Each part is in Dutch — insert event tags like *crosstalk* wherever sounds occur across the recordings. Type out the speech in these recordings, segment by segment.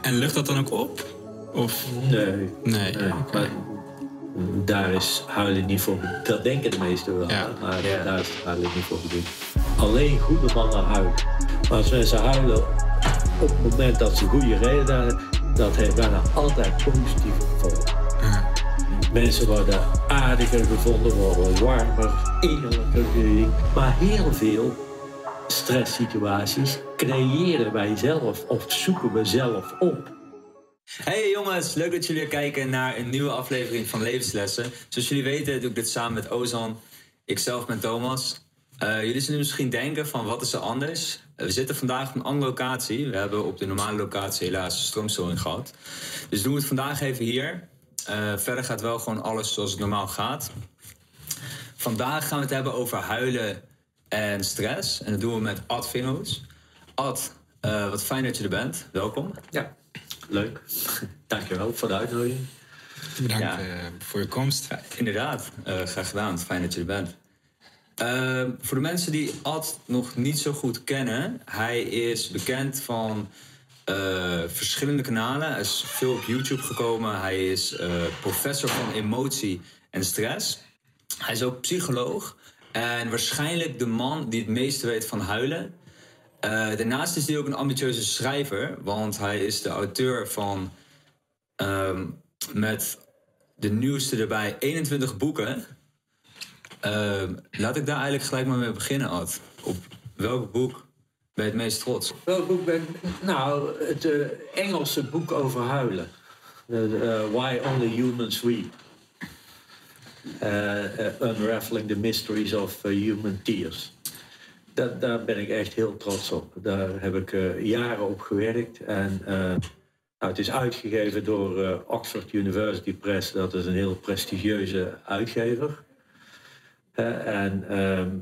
En, en lucht dat dan ook op? Of? Nee. Nee. nee. daar is huilen niet voor bedoeld. Dat denken de meesten wel. Ja. Maar daar is huilen niet voor bedoeld. Alleen goede mannen huilen. Maar als mensen huilen op het moment dat ze goede reden hebben, dat heeft bijna altijd positieve gevolgen. Ja. Mensen worden aardiger gevonden, worden warmer, eerlijker. Maar heel veel stresssituaties creëren wij zelf of zoeken we zelf op. Hey jongens, leuk dat jullie weer kijken naar een nieuwe aflevering van Levenslessen. Zoals jullie weten doe ik dit samen met Ozan, ikzelf met Thomas. Eh, jullie zullen misschien denken van wat is er anders? Eh, we zitten vandaag op een andere locatie. We hebben op de normale locatie helaas stroomstoring gehad. Dus doen we het vandaag even hier. Eh, verder gaat wel gewoon alles zoals het normaal gaat. Vandaag gaan we het hebben over huilen en stress. En dat doen we met Ad Vinghoots. Ad, eh, wat fijn dat je er bent. Welkom. Ja, leuk. *laughs* Dankjewel voor de uitnodiging. Bedankt Ja. eh, voor je komst. Ja, inderdaad, Eh, graag gedaan. Fijn dat je er bent. Voor de mensen die Ad nog niet zo goed kennen, hij is bekend van eh, verschillende kanalen. Hij is veel op YouTube gekomen. Hij is eh, professor van emotie en stress. Hij is ook psycholoog en waarschijnlijk de man die het meeste weet van huilen. Eh, daarnaast is hij ook een ambitieuze schrijver, want hij is de auteur van ehm, met de nieuwste erbij 21 boeken. Ehm, laat ik daar eigenlijk gelijk maar mee beginnen, Ad. Op welk boek ben je het meest trots? Welk boek ben? Nou, het eh, Engelse boek over huilen. Eh, Why Only Humans Weep. Eh, eh, unraveling the Mysteries of eh, Human Tears. Daar ben ik echt heel trots op. Daar heb ik jaren op gewerkt. En nou, het is uitgegeven door Oxford University Press. Dat is een heel prestigieuze uitgever. En ehm,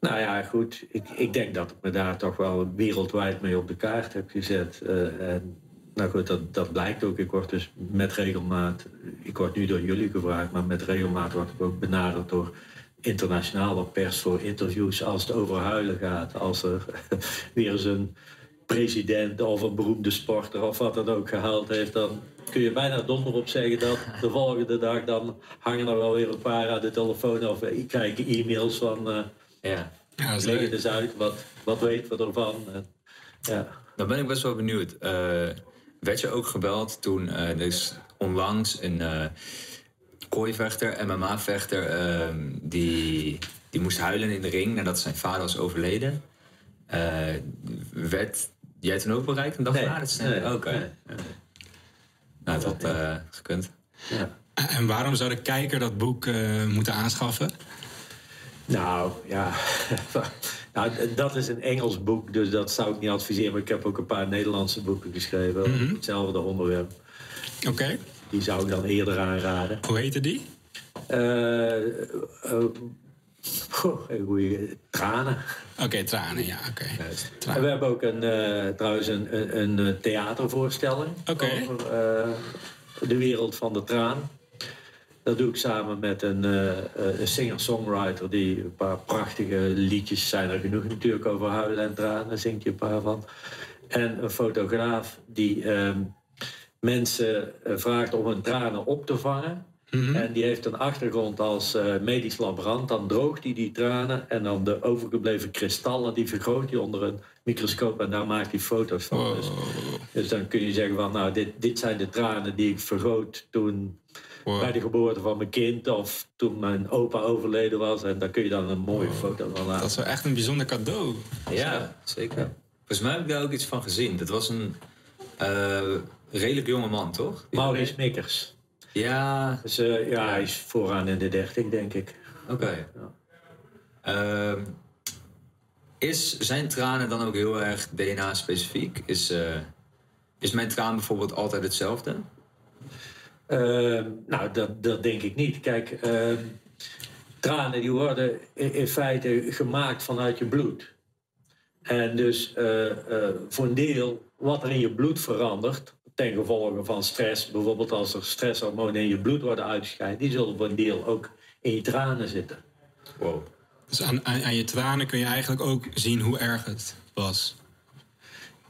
nou ja, goed. Ik, ik denk dat ik me daar toch wel wereldwijd mee op de kaart heb gezet. En nou goed, dat, dat blijkt ook. Ik word dus met regelmaat, ik word nu door jullie gevraagd, maar met regelmaat word ik ook benaderd door internationale pers voor interviews als het over huilen gaat. Als er *laughs* weer eens een president of een beroemde sporter of wat dan ook gehaald heeft, dan kun je bijna donder op zeggen dat de volgende dag dan hangen er wel weer een paar aan de telefoon of ik krijg e-mails van eh, Ja. Leg het eens uit, wat, wat weten we ervan? En, ja. Dan ben ik best wel benieuwd. Eh, werd je ook gebeld toen eh, er is onlangs een eh kooivechter, MMA-vechter, ehm, die, die moest huilen in de ring nadat zijn vader was overleden. Eh, werd jij toen ook bereikt een dag Nee, na? Dat is- nee, Oké. nee. Nou, dat had gekund. Ja. En waarom zou de kijker dat boek eh, moeten aanschaffen? Nou, ja. *laughs* nou, dat is een Engels boek, dus dat zou ik niet adviseren. Maar ik heb ook een paar Nederlandse boeken geschreven over Mhm. hetzelfde onderwerp. Oké, Die zou ik dan eerder aanraden. hoe heette die? Eh eh, goh, goeie tranen. Oké, tranen, ja, oké. En we hebben ook een, eh, trouwens een, een, een theatervoorstelling over de wereld van de traan. Dat doe ik samen met een, eh, eh, een singer-songwriter die een paar prachtige liedjes zijn er genoeg natuurlijk over huilen en tranen, daar zingt hij een paar van. En een fotograaf die ehm, mensen eh, vraagt om hun tranen op te vangen. Mhm. En die heeft een achtergrond als medisch laborant. Dan droogt hij die tranen en dan de overgebleven kristallen... die vergroot hij onder een microscoop en daar maakt hij foto's van. Wow. Dus, dus dan kun je zeggen van, nou, dit, dit zijn de tranen die ik vergroot toen... Wow. bij de geboorte van mijn kind of toen mijn opa overleden was. En daar kun je dan een mooie foto van Dat laten. is wel echt een bijzonder cadeau. Ja, zeker. Volgens mij heb ik daar ook iets van gezien. Dat was een eh, redelijk jonge man, toch? Die- Maurice Mikkers. Ja, Dus eh, ja, hij is vooraan in de dertig, denk ik. oké. Ja. Ehm, is zijn tranen dan ook heel erg DNA-specifiek? Is, eh, is mijn traan bijvoorbeeld altijd hetzelfde? Ehm, nou, dat, dat denk ik niet. Kijk, ehm, tranen die worden in, in feite gemaakt vanuit je bloed. En dus eh, eh, voor een deel wat er in je bloed verandert, ten gevolge van stress, bijvoorbeeld als er stresshormonen in je bloed worden uitgescheiden, die zullen voor een deel ook in je tranen zitten. Wow. Dus aan, aan, aan je tranen kun je eigenlijk ook zien hoe erg het was.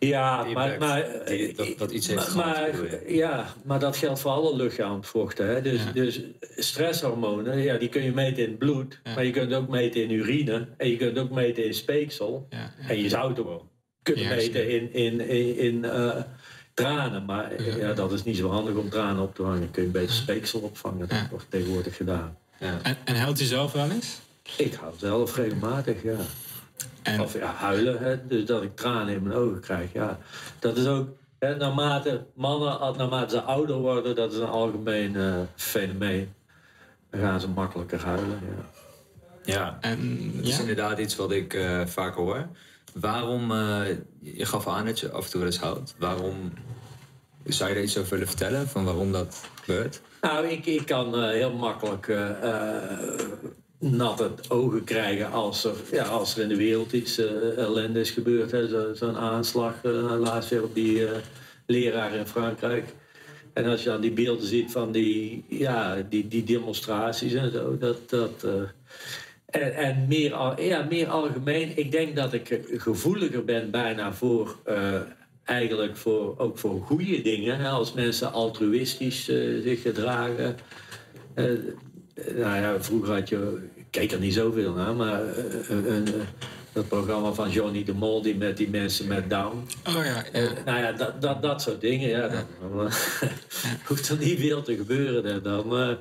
Ja, maar, maar, die- dat- dat iets heeft maar, ja, maar dat geldt voor alle lichaamsvochten. Hè? Dus, Ja. dus stresshormonen, ja, die kun je meten in het bloed, Ja. maar je kunt ook meten in urine en je kunt ook meten in speeksel. Ja. En je zou het ook kunnen meten in, in, in, in eh, tranen. Maar eh, Ja. dat is niet zo handig om tranen op te hangen. Kun je beter speeksel opvangen. Dat wordt tegenwoordig gedaan. Ja. En, en huilt u zelf wel eens? Ik hou zelf regelmatig, ja. En, Of ja, huilen, hè, dus dat ik tranen in mijn ogen krijg. Ja. Dat is ook, hè, naarmate mannen, naarmate ze ouder worden, dat is een algemeen eh, fenomeen. Dan gaan ze makkelijker huilen. Ja. ja. en Dat is ja? inderdaad iets wat ik eh vaak hoor. Waarom, eh, je gaf aan dat je af en toe wel eens houdt. Waarom, zou je er iets over willen vertellen? Van waarom dat gebeurt? Nou, ik, ik kan eh, heel makkelijk eh, eh, natte ogen krijgen als er, ja, als er in de wereld iets eh, ellende is gebeurd. Zo'n aanslag eh, laatst weer op die eh, leraar in Frankrijk. En als je dan die beelden ziet van die, ja, die, die demonstraties en zo, dat. dat en en meer, al- ja, meer algemeen, ik denk dat ik gevoeliger ben bijna voor. eigenlijk voor, ook voor goede dingen. Als mensen altruïstisch zich gedragen. Nou ja, vroeger had je, ik keek er niet zoveel naar, maar eh, eh, eh, dat programma van Johnny de Mol, die met die mensen met Down. Oh ja, ja. nou ja, dat, dat, dat soort dingen, ja, dan, *laughs* hoeft er niet veel te gebeuren. En dan eh,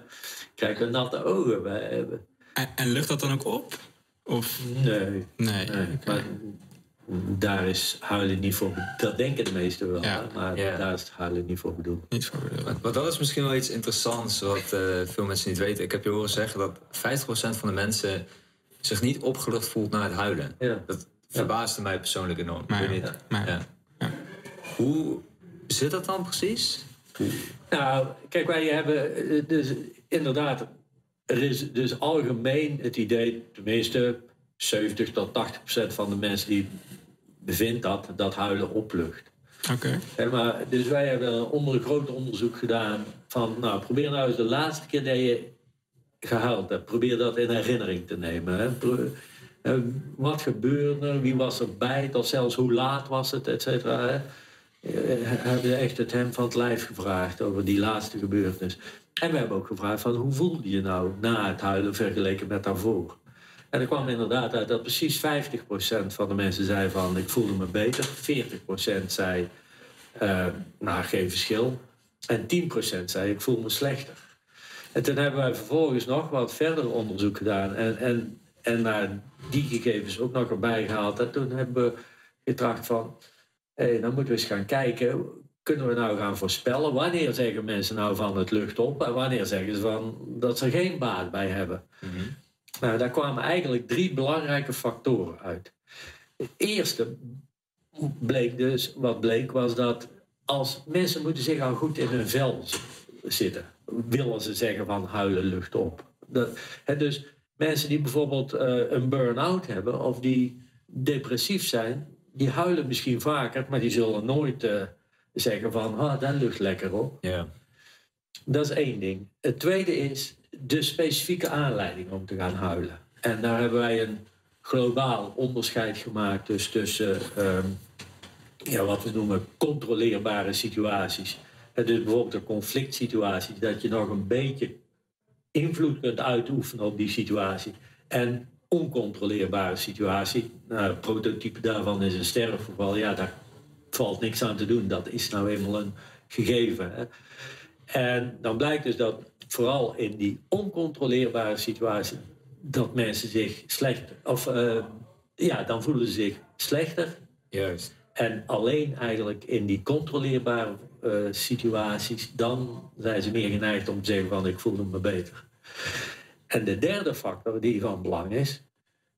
krijgen we natte ogen bij hebben. En, en lucht dat dan ook op? Of Nee, nee? nee oké. maar daar is huilen niet voor bedoeld. Dat denken de meesten wel, Ja. maar Ja. daar is het huilen niet voor bedoeld. Niet voor bedoeld. Maar, maar dat is misschien wel iets interessants wat eh, veel mensen niet weten. Ik heb je horen zeggen dat 50% van de mensen zich niet opgelucht voelt na het huilen. Ja. Dat verbaasde mij persoonlijk enorm. Maar Ik weet ja, niet. maar Ja. ja. Hoe zit dat dan precies? Nou, kijk, wij hebben eh, dus inderdaad, er is dus algemeen het idee, tenminste 70 tot 80 procent van de mensen die bevindt dat, dat huilen oplucht. Oké. Maar, dus wij hebben een onder een groot onderzoek gedaan van, nou, probeer nou eens de laatste keer dat je gehuild hebt, probeer dat in herinnering te nemen. Hè. Wat gebeurde er, wie was erbij, tot zelfs hoe laat was het, et cetera. hè. Eh, hebben ze echt het hem van het lijf gevraagd over die laatste gebeurtenis. En we hebben ook gevraagd van hoe voelde je nou na het huilen vergeleken met daarvoor. En er kwam inderdaad uit dat precies 50% van de mensen zei van ik voelde me beter. 40% zei eh, nou geen verschil. En 10% zei ik voel me slechter. En toen hebben wij vervolgens nog wat verder onderzoek gedaan. En, en, en naar die gegevens ook nog erbij gehaald. En toen hebben we getracht van... Dan moeten we eens gaan kijken... Kunnen we nou gaan voorspellen? Wanneer zeggen mensen nou van het lucht op? En wanneer zeggen ze van dat ze geen baat bij hebben? Nou, daar kwamen eigenlijk drie belangrijke factoren uit. Het eerste bleek dus, wat bleek, was dat als mensen moeten zich al goed in hun vel zitten, willen ze zeggen van huilen lucht op. Dat, hè, dus mensen die bijvoorbeeld eh, een burn-out hebben of die depressief zijn, die huilen misschien vaker, maar die zullen nooit eh, zeggen van ah, dat lucht lekker op. Ja. Dat is één ding. Het tweede is de specifieke aanleiding om te gaan huilen. En daar hebben wij een globaal onderscheid gemaakt dus tussen ehm, ja, wat we noemen controleerbare situaties. En dus bijvoorbeeld een conflict situatie, dat je nog een beetje invloed kunt uitoefenen op die situatie. En oncontroleerbare situatie, nou, het prototype daarvan is een sterfgeval. Ja, daar valt niks aan te doen. Dat is nou eenmaal een gegeven. Hè. En dan blijkt dus dat vooral in die oncontroleerbare situatie dat mensen zich slechter, of eh, ja, dan voelen ze zich slechter. Juist. En alleen eigenlijk in die controleerbare eh, situaties, dan zijn ze meer geneigd om te zeggen van ik voelde me beter. En de derde factor die van belang is,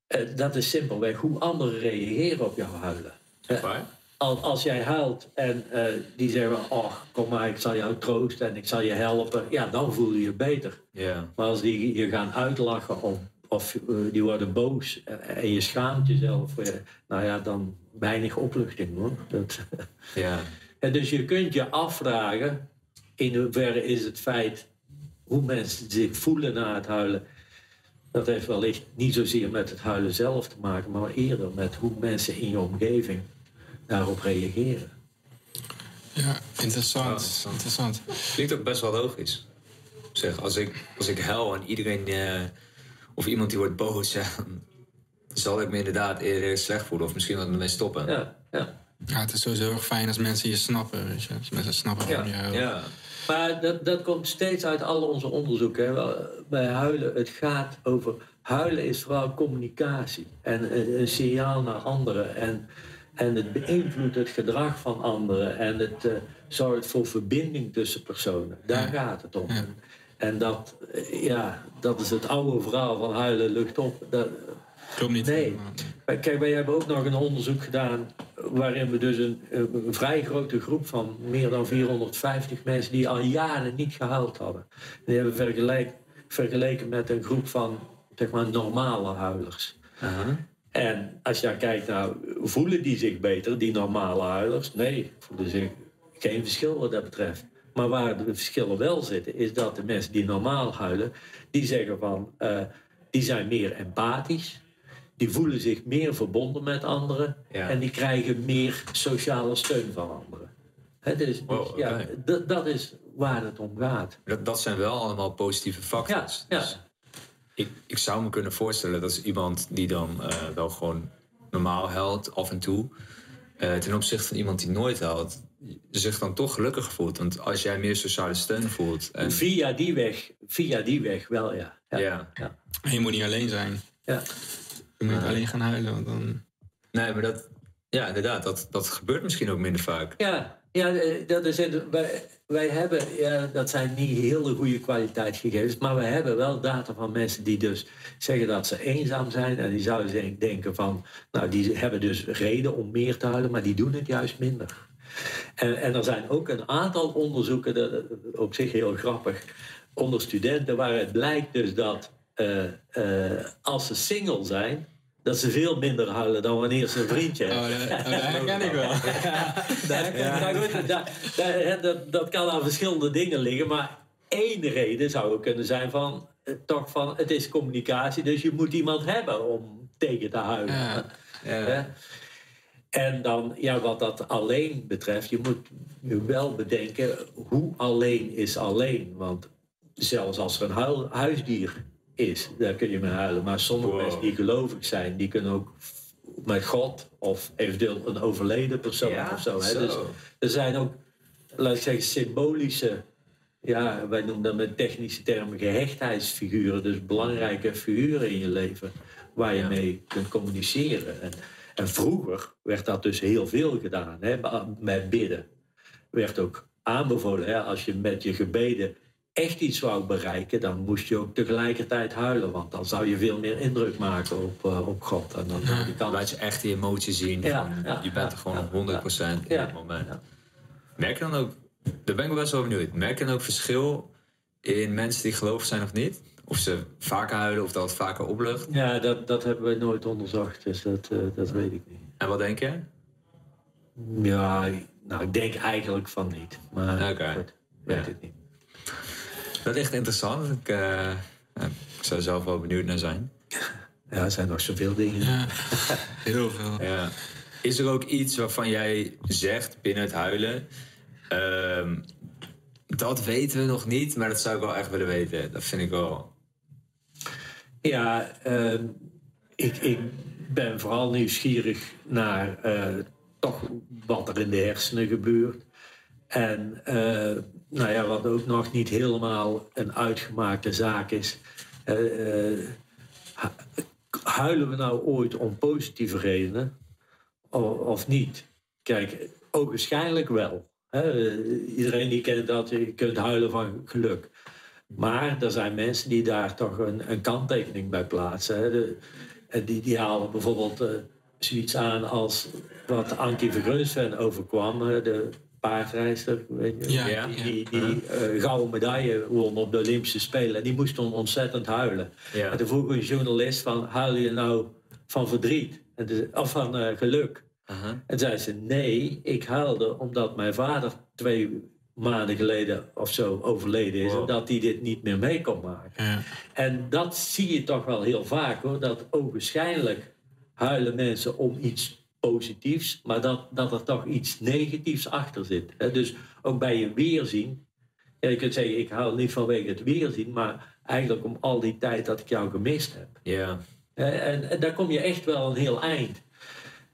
eh, dat is simpelweg hoe anderen reageren op jouw huilen. Waar? Als, als jij huilt en eh, die zeggen, oh, kom maar, ik zal jou troosten en ik zal je helpen, ja, dan voel je je beter. Ja. Maar als die je gaan uitlachen of, of eh, die worden boos en, en je schaamt jezelf, eh, nou ja, dan weinig opluchting hoor. Dat, *laughs* Ja. en dus je kunt je afvragen, in hoeverre is het feit hoe mensen zich voelen na het huilen, dat heeft wellicht niet zozeer met het huilen zelf te maken, maar eerder met hoe mensen in je omgeving daarop reageren. Ja, interessant. Ja, interessant. interessant. Klinkt ook best wel logisch. Zeg, als ik, als ik huil en iedereen, eh, of iemand die wordt boos, ja, zal ik me inderdaad eerder slecht voelen of misschien wat ermee stoppen. Ja, ja. Ja, het is sowieso erg fijn als mensen je snappen. Weet je? Als mensen snappen je huilt. Ja. Maar dat, dat komt steeds uit al onze onderzoeken. Hè. Wel, Bij huilen, het gaat over... Huilen is vooral communicatie. En een, een signaal naar anderen. En, en het beïnvloedt het gedrag van anderen. En het eh, zorgt voor verbinding tussen personen. Daar gaat het om. Ja. En dat, eh, ja, dat is het oude verhaal van huilen lucht op. Dat, Klopt niet. Nee. Kijk, wij hebben ook nog een onderzoek gedaan waarin we dus een, een vrij grote groep van meer dan 450 mensen die al jaren niet gehuild hadden. Die hebben we vergeleken met een groep van zeg maar normale huilers. Aha. En als je dan kijkt naar, voelen die zich beter, die normale huilers? Nee, voelen zich geen verschil wat dat betreft. Maar waar de verschillen wel zitten, is dat de mensen die normaal huilen, die zeggen van, eh, die zijn meer empathisch. Die voelen zich meer verbonden met anderen. Ja. En die krijgen meer sociale steun van anderen. Dus, dus Wow, ja, dat- is waar het om gaat. Dat, dat zijn wel allemaal positieve factors. Ja, ja. Ik, ik zou me kunnen voorstellen dat is iemand die dan eh, wel gewoon normaal huilt af en toe. eh, ten opzichte van iemand die nooit huilt, zich dan toch gelukkig voelt. Want als jij meer sociale steun voelt. En, Via die weg, via die weg wel, ja. ja. ja. ja. En je moet niet alleen zijn. ja. Je moet niet alleen gaan huilen. Want dan... Nee, maar dat, ja, inderdaad, dat, dat gebeurt misschien ook minder vaak. Ja, ja eh, dat is het. Wij, hebben, ja, dat zijn niet hele goede kwaliteitsgegevens, maar we hebben wel data van mensen die dus zeggen dat ze eenzaam zijn. En die zouden denk- denken van, nou, die hebben dus reden om meer te huilen, maar die doen het juist minder. En, en er zijn ook een aantal onderzoeken, dat, op zich heel grappig, onder studenten, waaruit blijkt dus dat eh, eh, als ze single zijn, dat ze veel minder huilen dan wanneer ze een vriendje hebben. Oh, dat, oh, dat herken ik wel. *laughs* Dat, dat, dat, dat kan aan verschillende dingen liggen, maar één reden zou ook kunnen zijn van, eh, toch van, het is communicatie, dus je moet iemand hebben om tegen te huilen. Ja. En dan, ja, wat dat alleen betreft, je moet je wel bedenken, hoe alleen is alleen? Want zelfs als er een huisdier is, daar kun je mee huilen. Maar sommige Wow. mensen die gelovig zijn, die kunnen ook met God of eventueel een overleden persoon Ja, of zo. Hè? zo. Dus er zijn ook, laat ik zeggen, symbolische, ja, wij noemen dat met technische termen gehechtheidsfiguren. Dus belangrijke figuren in je leven waar je Ja. mee kunt communiceren. En, en vroeger werd dat dus heel veel gedaan, hè? met bidden. Werd ook aanbevolen, hè? als je met je gebeden echt iets wou bereiken, dan moest je ook tegelijkertijd huilen. Want dan zou je veel meer indruk maken op, eh, op God. En dan die kans laat je echt die emotie zien. Ja, van, ja, je bent ja, er gewoon ja, 100% in ja, het moment. ja. Merk je dan ook, daar ben ik best wel benieuwd. Merk je dan ook verschil in mensen die gelovig zijn of niet? Of ze vaker huilen of dat het vaker oplucht? Ja, dat, dat hebben we nooit onderzocht, dus dat, eh, dat weet ik niet. En wat denk je? Ja, nou, ik denk eigenlijk van niet. Maar Oké. goed, weet Ja. het niet. Dat is echt interessant. Ik, eh, ik zou zelf wel benieuwd naar zijn. Ja, er zijn nog zoveel dingen. Ja, heel veel. *laughs* Ja. Is er ook iets waarvan jij zegt binnen het huilen... ehm, dat weten we nog niet, maar dat zou ik wel echt willen weten. Dat vind ik wel... Ja, ehm, ik, ik ben vooral nieuwsgierig naar eh, toch wat er in de hersenen gebeurt. En eh, nou ja, wat ook nog niet helemaal een uitgemaakte zaak is. eh, hu- huilen we nou ooit om positieve redenen o- of niet? Kijk, ogenschijnlijk wel. Hè? Eh, Iedereen die kent dat, je kunt huilen van geluk. Maar er zijn mensen die daar toch een, een kanttekening bij plaatsen. Hè. De, die, die halen bijvoorbeeld eh, zoiets aan als wat Ankie Vergreusven overkwam. de paardrijster, weet je. Ja, Ja. ja. Die, die eh, gouden medaille won op de Olympische Spelen. En die moest toen ontzettend huilen. Ja. En toen vroeg een journalist van, huil je nou van verdriet? En of van eh, geluk? Aha. En zei ze, nee, ik huilde omdat mijn vader twee maanden geleden of zo overleden is. Wow. En dat hij dit niet meer mee kon maken. Ja. En dat zie je toch wel heel vaak hoor. Dat ogenschijnlijk huilen mensen om iets positiefs, maar dat, dat er toch iets negatiefs achter zit. Hè? Dus ook bij je weerzien. Ja, je kunt zeggen, ik hou niet vanwege het weerzien, maar eigenlijk om al die tijd dat ik jou gemist heb. Ja. En, en daar kom je echt wel een heel eind.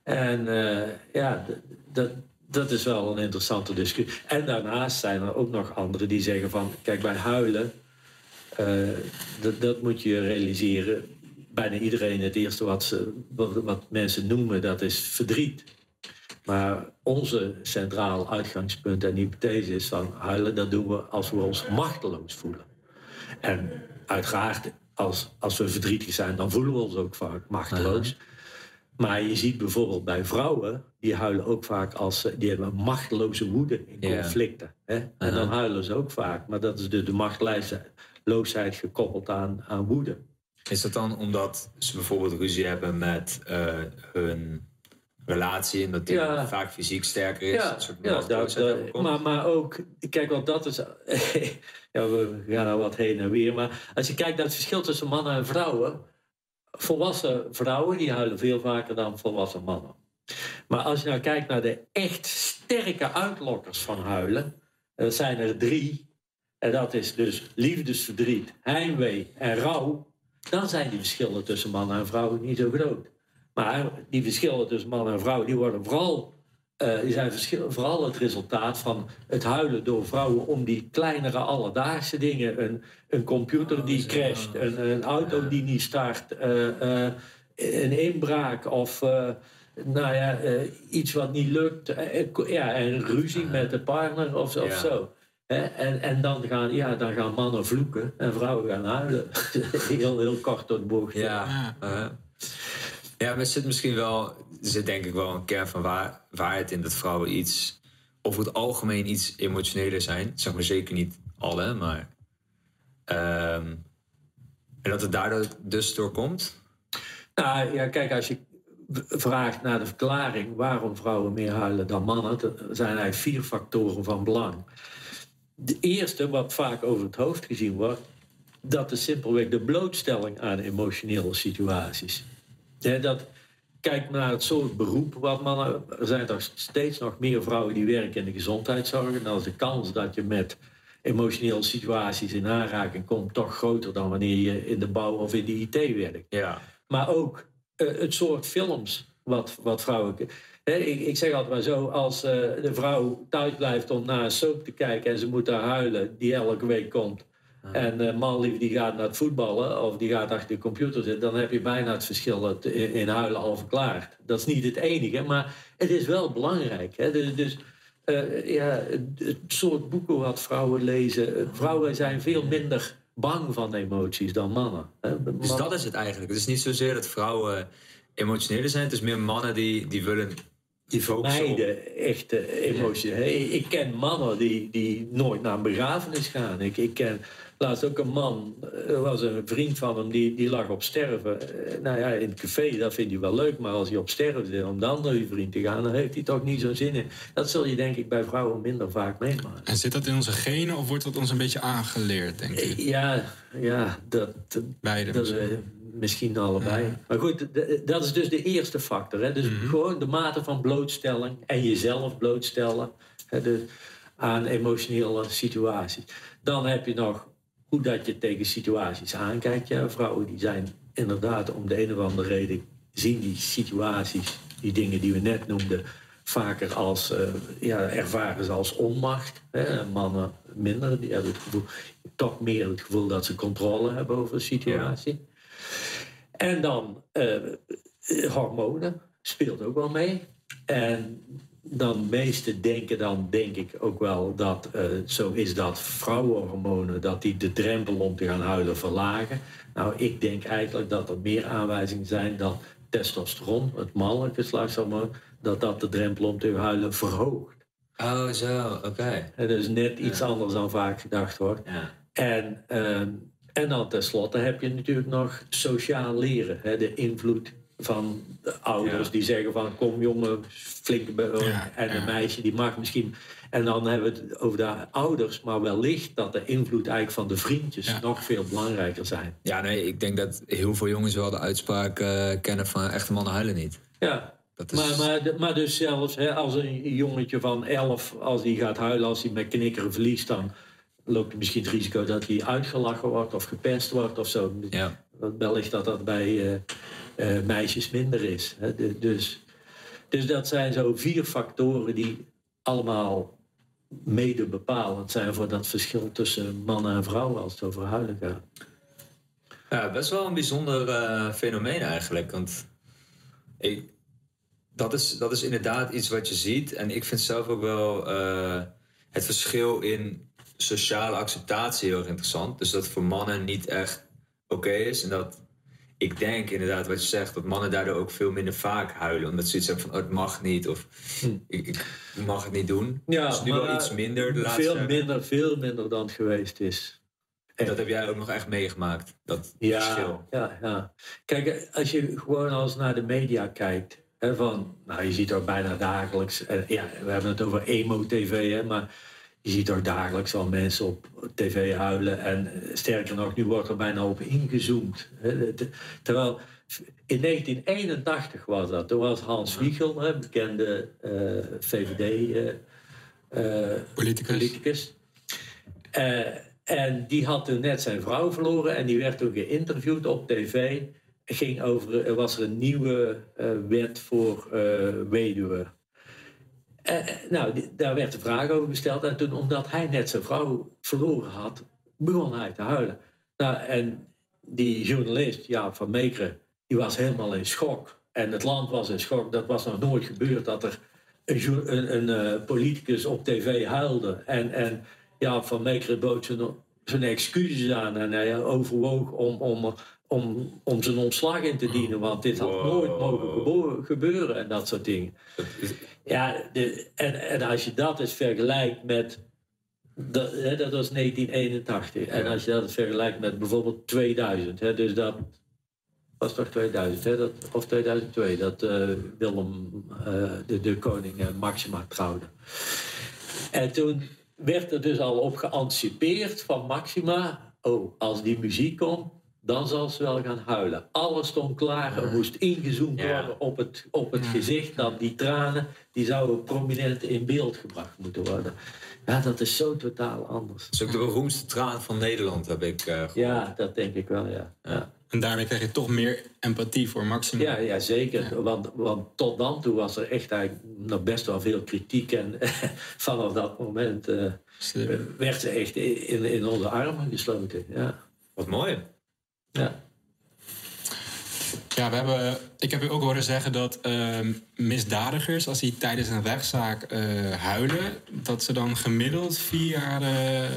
En eh, ja, dat, dat is wel een interessante discussie. En daarnaast zijn er ook nog anderen die zeggen van... Kijk, bij huilen, eh, dat, dat moet je realiseren. Bijna iedereen, het eerste wat, ze, wat, mensen noemen, dat is verdriet. Maar onze centraal uitgangspunt en hypothese is van... Huilen, dat doen we als we ons machteloos voelen. En uiteraard, als, als we verdrietig zijn, dan voelen we ons ook vaak machteloos. Maar je ziet bijvoorbeeld bij vrouwen, die huilen ook vaak als ze, die hebben een machteloze woede in Ja. conflicten. Hè? En dan huilen ze ook vaak. Maar dat is dus de machteloosheid gekoppeld aan, aan woede. Is dat dan omdat ze bijvoorbeeld ruzie hebben met eh, hun relatie en dat die Ja. vaak fysiek sterker is? Ja, ja dat, dat- maar, maar ook, kijk, want dat is. *laughs* ja, we gaan nou wat heen en weer. Maar als je kijkt naar het verschil tussen mannen en vrouwen. Volwassen vrouwen die huilen veel vaker dan volwassen mannen. Maar als je nou kijkt naar de echt sterke uitlokkers van huilen. Dat zijn er drie. En dat is dus liefdesverdriet, heimwee en rouw. Dan zijn die verschillen tussen mannen en vrouwen niet zo groot. Maar die verschillen tussen mannen en vrouwen, die worden vooral, eh, die zijn vooral het resultaat van het huilen door vrouwen om die kleinere alledaagse dingen. Een, een computer die crasht, een, een auto die niet start, eh, eh, een inbraak of nou ja, iets wat niet lukt. Ja, en ruzie met de partner of, of zo. En en dan, gaan, ja, dan gaan mannen vloeken en vrouwen gaan huilen. *laughs* heel, heel kort de bocht. Ja, uh-huh. ja, maar er zit misschien wel, zit denk ik wel een kern van waar, waarheid in dat vrouwen iets, over het algemeen iets emotioneler zijn. Zeg maar zeker niet alle, maar. ehm, en dat het daardoor dus doorkomt. Nou ja, kijk, als je vraagt naar de verklaring waarom vrouwen meer huilen dan mannen, er zijn eigenlijk vier factoren van belang. De eerste, wat vaak over het hoofd gezien wordt, dat is simpelweg de blootstelling aan emotionele situaties. Dat, kijk naar het soort beroep wat mannen. Er zijn toch steeds nog meer vrouwen die werken in de gezondheidszorg. En dan is de kans dat je met emotionele situaties in aanraking komt toch groter dan wanneer je in de bouw of in de IT werkt. Ja. Maar ook eh, het soort films wat, wat vrouwen. Ik, ik zeg altijd maar zo: als eh, de vrouw thuis blijft om naar een soap te kijken en ze moet daar huilen, die elke week komt. En uh, man lief die gaat naar het voetballen of die gaat achter de computer zitten, dan heb je bijna het verschil in, in huilen al verklaard. Dat is niet het enige, maar het is wel belangrijk. Hè? Dus, dus uh, ja, het, het soort boeken wat vrouwen lezen, vrouwen zijn veel minder bang van emoties dan mannen. Hè? Dus dat is het eigenlijk. Het is niet zozeer dat vrouwen emotioneler zijn, het is meer mannen die, die willen. Die vermijden echte emoties. Ik ken mannen die, die nooit naar een begrafenis gaan. Ik, ik ken laatst ook een man, er was een vriend van hem, die, die lag op sterven. Nou ja, in het café, dat vindt hij wel leuk, maar als hij op sterven zit om dan naar uw vriend te gaan, dan heeft hij toch niet zo'n zin in. Dat zul je denk ik bij vrouwen minder vaak meemaken. En zit dat in onze genen of wordt dat ons een beetje aangeleerd, denk ik? Ja, ja dat, dat, Beide. dat, Misschien allebei. Ja. Maar goed, dat is dus de eerste factor. Hè? Dus mm -hmm. gewoon de mate van blootstelling en jezelf blootstellen hè, dus aan emotionele situaties. Dan heb je nog hoe dat je tegen situaties aankijkt. Ja, vrouwen die zijn inderdaad om de een of andere reden zien die situaties, die dingen die we net noemden, vaker als, uh, ja, ervaren ze als onmacht. Hè? Mannen minder, die hebben het gevoel, toch meer het gevoel dat ze controle hebben over een situatie. Ja. En dan uh, hormonen speelt ook wel mee. En dan meesten denken dan, denk ik ook wel, dat uh, zo is dat vrouwenhormonen, dat die de drempel om te gaan huilen verlagen. Nou, ik denk eigenlijk dat er meer aanwijzingen zijn dan testosteron, het mannelijke geslachtshormoon, dat dat de drempel om te huilen verhoogt. Oh, zo, oké. Okay. Dat is net iets ja. anders dan vaak gedacht wordt. Ja. En, uh, en dan tenslotte heb je natuurlijk nog sociaal leren. Hè, de invloed van de ouders ja. die zeggen van kom jongen, flink ja, en een meisje die mag misschien. En dan hebben we het over de ouders, maar wellicht dat de invloed eigenlijk van de vriendjes nog veel belangrijker zijn. Ja, nee, ik denk dat heel veel jongens wel de uitspraak uh, kennen van echte mannen huilen niet. Ja, Dat is... Maar, maar, maar dus zelfs hè, als een jongetje van 11, als die gaat huilen, als hij met knikkeren verliest, dan loopt misschien het risico dat hij uitgelachen wordt of gepest wordt of zo. ja. Wellicht dat dat bij eh, eh, meisjes minder is. Hè. De- dus, dus dat zijn zo vier factoren die allemaal mede bepalend zijn voor dat verschil tussen mannen en vrouwen als het over huilen gaat. Ja, best wel een bijzonder eh, fenomeen eigenlijk. Want ik, dat, is, dat is inderdaad iets wat je ziet. En ik vind zelf ook wel het verschil in sociale acceptatie heel erg interessant. Dus dat voor mannen niet echt oké is. En dat ik denk inderdaad wat je zegt, dat mannen daardoor ook veel minder vaak huilen. Omdat ze iets hebben van, oh, het mag niet. Of ik, ik mag het niet doen. Ja, dus nu wel iets minder de laatste Veel minder, veel minder dan het geweest is. Dat heb jij ook nog echt meegemaakt. Dat Ja, verschil. ja, ja. Kijk, als je gewoon als naar de media kijkt, hè, van, nou, je ziet er bijna dagelijks, eh, ja, we hebben het over emo-tv, hè, maar je ziet er dagelijks al mensen op tv huilen. En eh, sterker nog, nu wordt er bijna op ingezoomd. Terwijl in 1981 was dat. Toen was Hans Wiegel, hè, bekende eh, VVD. eh, en die had toen net zijn vrouw verloren en die werd toen geïnterviewd op tv. Ging over, er was er een nieuwe wet voor weduwen. Eh, nou, die- daar werd de vraag over gesteld. En toen, omdat hij net zijn vrouw verloren had, begon hij te huilen. Nou, en die journalist, Jaap van Meekeren, die was helemaal in schok. En het land was in schok. Dat was nog nooit gebeurd dat er een, een eh, politicus op tv huilde. En, en Jaap van Meekeren bood zijn, zijn excuses aan. En hij overwoog om, om, om, om zijn ontslag in te dienen. Want dit had Wow. nooit mogen gebeuren en dat soort dingen. Ja, de, en, en als je dat eens vergelijkt met. Dat, hè, dat was 1981. En als je dat eens vergelijkt met bijvoorbeeld 2000. Hè, dus dat was toch 2000, hè, dat, of 2002, dat eh, Willem, eh, de, de koning, eh, Maxima trouwde. En toen werd er dus al op geanticipeerd van Maxima. Oh, als die muziek komt, dan zal ze wel gaan huilen. Alles stond klaar, er moest ingezoomd Ja. worden op het, op het gezicht. Dat die tranen, die zouden prominent in beeld gebracht moeten worden. Ja, dat is zo totaal anders. Dat is ook de beroemdste traan van Nederland, heb ik eh gehoord. Ja, dat denk ik wel, ja. ja. En daarmee krijg je toch meer empathie voor Maxima. Ja, ja zeker. Want, want tot dan toe was er echt eigenlijk nog best wel veel kritiek. En *laughs* vanaf dat moment eh, werd ze echt in, in onze armen gesloten. Ja. Wat mooi. Ja. Ja, we hebben, ik heb u ook horen zeggen dat ehm, misdadigers, als die tijdens een rechtszaak eh, huilen, dat ze dan gemiddeld vier jaar eh,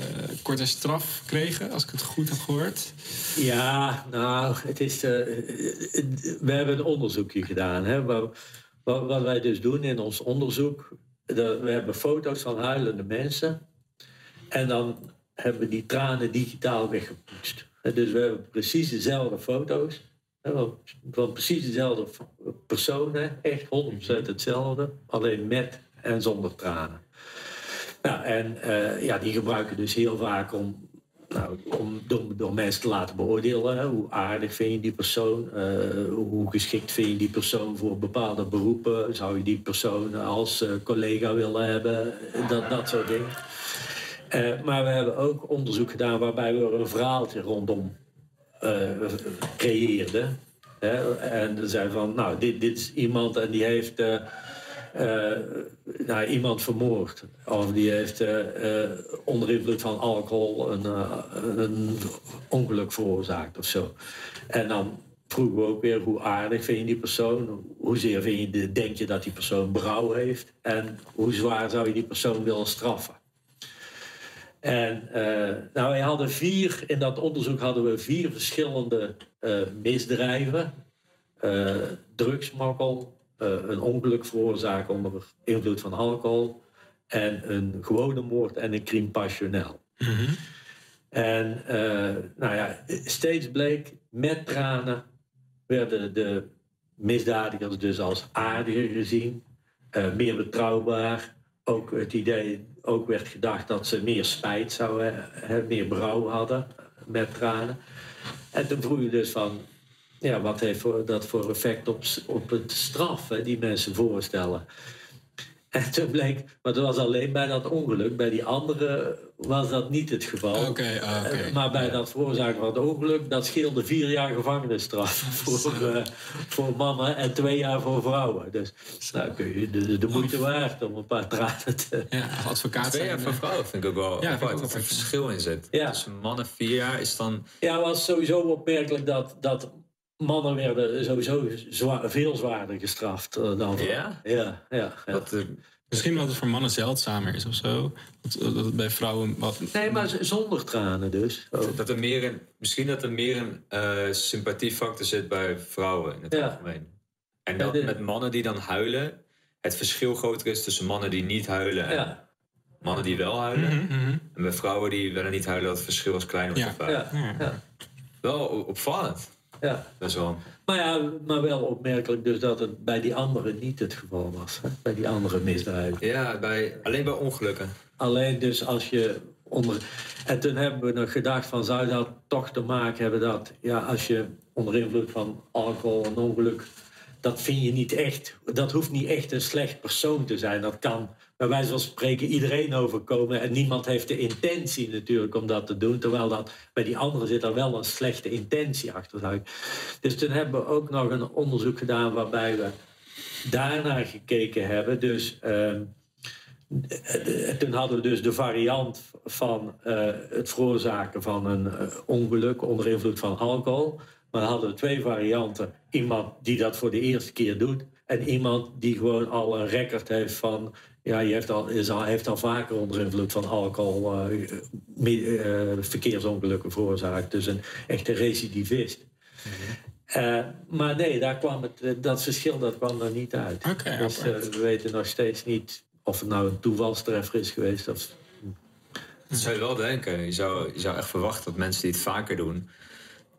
korte straf kregen, als ik het goed heb gehoord. Ja, nou, het is. eh, we hebben een onderzoekje gedaan. Hè, waar- wat, wat wij dus doen in ons onderzoek. de- we hebben foto's van huilende mensen. En dan hebben we die tranen digitaal weggepoetst. Hè, Dus we hebben precies dezelfde foto's. Van, van precies dezelfde personen. Echt 100% hetzelfde. Alleen met en zonder tranen. Nou, en eh, ja, die gebruiken dus heel vaak om, nou, om door, mensen te laten beoordelen. Hoe aardig vind je die persoon? Eh, hoe geschikt vind je die persoon voor bepaalde beroepen? Zou je die persoon als eh, collega willen hebben? Dat, dat soort dingen. Eh, maar we hebben ook onderzoek gedaan waarbij we er een verhaaltje rondom eh, creëerden. En er zijn van, nou, dit, dit is iemand en die heeft eh, nou, iemand vermoord. Of die heeft onder invloed van alcohol een, een ongeluk veroorzaakt of zo. En dan vroegen we ook weer hoe aardig vind je die persoon? Hoezeer vind je, de- denk je dat die persoon berouw heeft? En hoe zwaar zou je die persoon willen straffen? En eh, nou, wij hadden vier, in dat onderzoek hadden we vier verschillende eh, misdrijven. Eh drugsmokkel, een ongeluk veroorzaken onder invloed van alcohol en een gewone moord en een crime passionnel. En eh, nou ja, steeds bleek met tranen werden de misdadigers dus als aardiger gezien, meer betrouwbaar. Ook het idee, ook werd gedacht dat ze meer spijt zouden hebben, meer berouw hadden met tranen. En toen vroeg je dus van, ja, wat heeft dat voor effect op, op het straf hè, die mensen voorstellen. En toen bleek, maar dat was alleen bij dat ongeluk. Bij die andere was dat niet het geval. Oké, ah, oké. Eh, Maar bij dat veroorzaken van het ongeluk, dat scheelde vier jaar gevangenisstraf *laughs* voor, eh, voor mannen en twee jaar voor vrouwen. Dus nou kun je de, de moeite waard om een paar tranen te. Ja, advocaat Twee jaar voor vrouwen vind ik ook wel Ja, apart ook dat er verschil in zit. Ja. Tussen mannen vier jaar is dan... Ja, het was sowieso opmerkelijk dat, dat mannen werden sowieso zwaar, veel zwaarder gestraft eh, dan vrouwen. Ja? Ja, ja. ja. Dat, er- Misschien omdat het voor mannen zeldzamer is of zo. Dat, dat het bij vrouwen wat. Nee, maar zonder tranen dus. Oh. dat er meer een, misschien dat er meer een eh, sympathiefactor zit bij vrouwen in het Ja. algemeen. En Ja, dat de- met mannen die dan huilen, het verschil groter is tussen mannen die niet huilen en Ja, mannen die wel huilen. Mhm, mhm. En bij vrouwen die wel niet huilen, dat het verschil was kleiner Ja. ja, Ja. ja, Wel opvallend. Ja. Best wel. Maar ja, maar wel opmerkelijk dus dat het bij die anderen niet het geval was. Hè? Bij die andere misdrijven. Ja, bij, alleen bij ongelukken. Alleen dus als je onder... En toen hebben we nog gedacht van zou dat toch te maken hebben dat... Ja, als je onder invloed van alcohol een ongeluk... Dat vind je niet echt... Dat hoeft niet echt een slecht persoon te zijn. Dat kan bij wijze van spreken iedereen overkomen. En niemand heeft de intentie natuurlijk om dat te doen. Terwijl dat bij die anderen zit er wel een slechte intentie achter. ik- Dus toen hebben we ook nog een onderzoek gedaan waarbij we daarnaar gekeken hebben. Dus... ehm, en toen hadden we dus de variant van eh, het veroorzaken van een eh, ongeluk onder invloed van alcohol. Maar dan hadden we twee varianten. Iemand die dat voor de eerste keer doet. En iemand die gewoon al een record heeft van... Ja, je heeft al, is al, heeft al vaker onder invloed van alcohol eh, me- eh, verkeersongelukken veroorzaakt. Dus een echte recidivist. Eh, maar nee, daar kwam het, eh, dat verschil dat kwam er niet uit. Dus eh, we weten nog steeds niet of het nou een toevalstreffer is geweest. Of, Dat zou je wel denken. Je zou, je zou echt verwachten dat mensen die het vaker doen...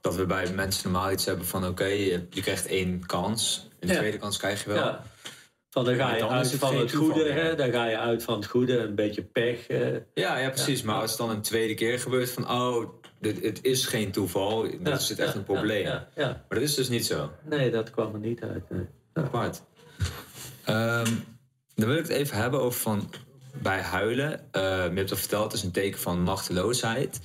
dat we bij mensen normaal iets hebben van... oké, je, je krijgt één kans. Een Ja. tweede kans krijg je wel. ja. Van dan ga je dan uit het van het goede, hè? dan ga je uit van het goede, een beetje pech. eh. Ja, ja, precies. Maar als het dan een tweede keer gebeurt van... oh, dit, het is geen toeval, dan Ja, is het echt ja, een probleem. Ja, ja, ja. Maar dat is dus niet zo. Nee, dat kwam er niet uit. nee. Apart. Ehm, dan wil ik het even hebben over van... bij huilen. Eh, je hebt al verteld, het is een teken van machteloosheid.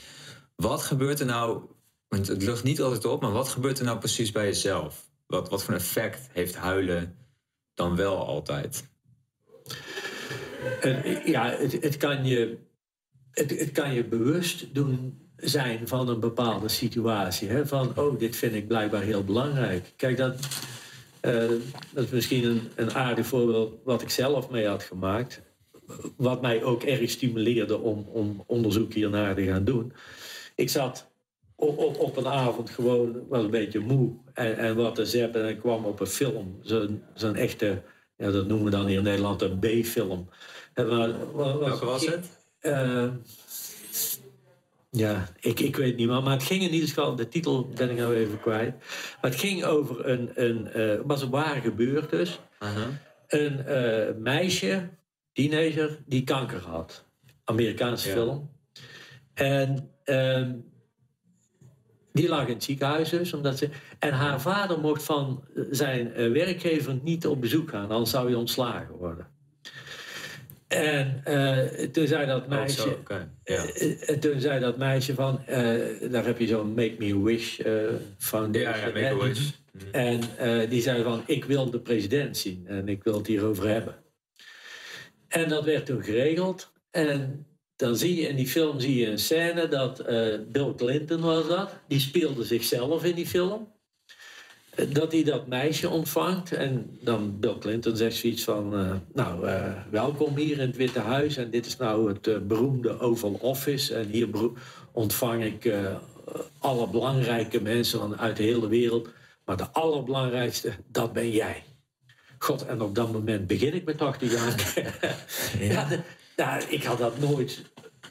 Wat gebeurt er nou... want het lucht niet altijd op, maar wat gebeurt er nou precies bij jezelf? Wat, wat voor effect heeft huilen dan wel altijd? Ja, het, het, kan je, het, het kan je bewust doen zijn van een bepaalde situatie. Hè? Van, oh, dit vind ik blijkbaar heel belangrijk. Kijk, dat, eh, dat is misschien een, een aardig voorbeeld wat ik zelf mee had gemaakt. Wat mij ook erg stimuleerde om, om onderzoek hiernaar te gaan doen. Ik zat op, op, op een avond gewoon, was een beetje moe en, en wat te zeppen. En ik kwam op een film, zo'n zo'n echte, ja, dat noemen we dan hier in Nederland een B-film. En maar- wa- Welke was het? eh, ja, ik, ik weet niet meer. Maar het ging in ieder geval, de titel ben ik nou even kwijt. Maar het ging over een, een eh, het was een waar gebeurd dus. Uh-huh. Een eh, meisje, teenager, die kanker had. Amerikaanse Ja. film. En ehm, die lag in het ziekenhuis dus. Omdat ze, en haar vader mocht van zijn eh, werkgever niet op bezoek gaan. Anders zou hij ontslagen worden. En eh, toen zei dat Oh, meisje... zo, oké. Ja. Eh, En toen zei dat meisje van, eh, daar heb je zo'n Make Me Wish eh, Foundation. Ja, ja, make a wish. En eh, die zei van, ik wil de president zien en ik wil het hierover hebben. En dat werd toen geregeld. En dan zie je in die film zie je een scène dat eh, Bill Clinton was dat. Die speelde zichzelf in die film. Eh, Dat hij dat meisje ontvangt. En dan Bill Clinton zegt zoiets van... eh, nou, welkom hier in het Witte Huis. En dit is nou het beroemde Oval Office. En hier ontvang ik alle belangrijke mensen van uit de hele wereld. Maar de allerbelangrijkste, dat ben jij. God, en op dat moment begin ik met 80 *laughs* jaar. ja, de- nou, ik had dat nooit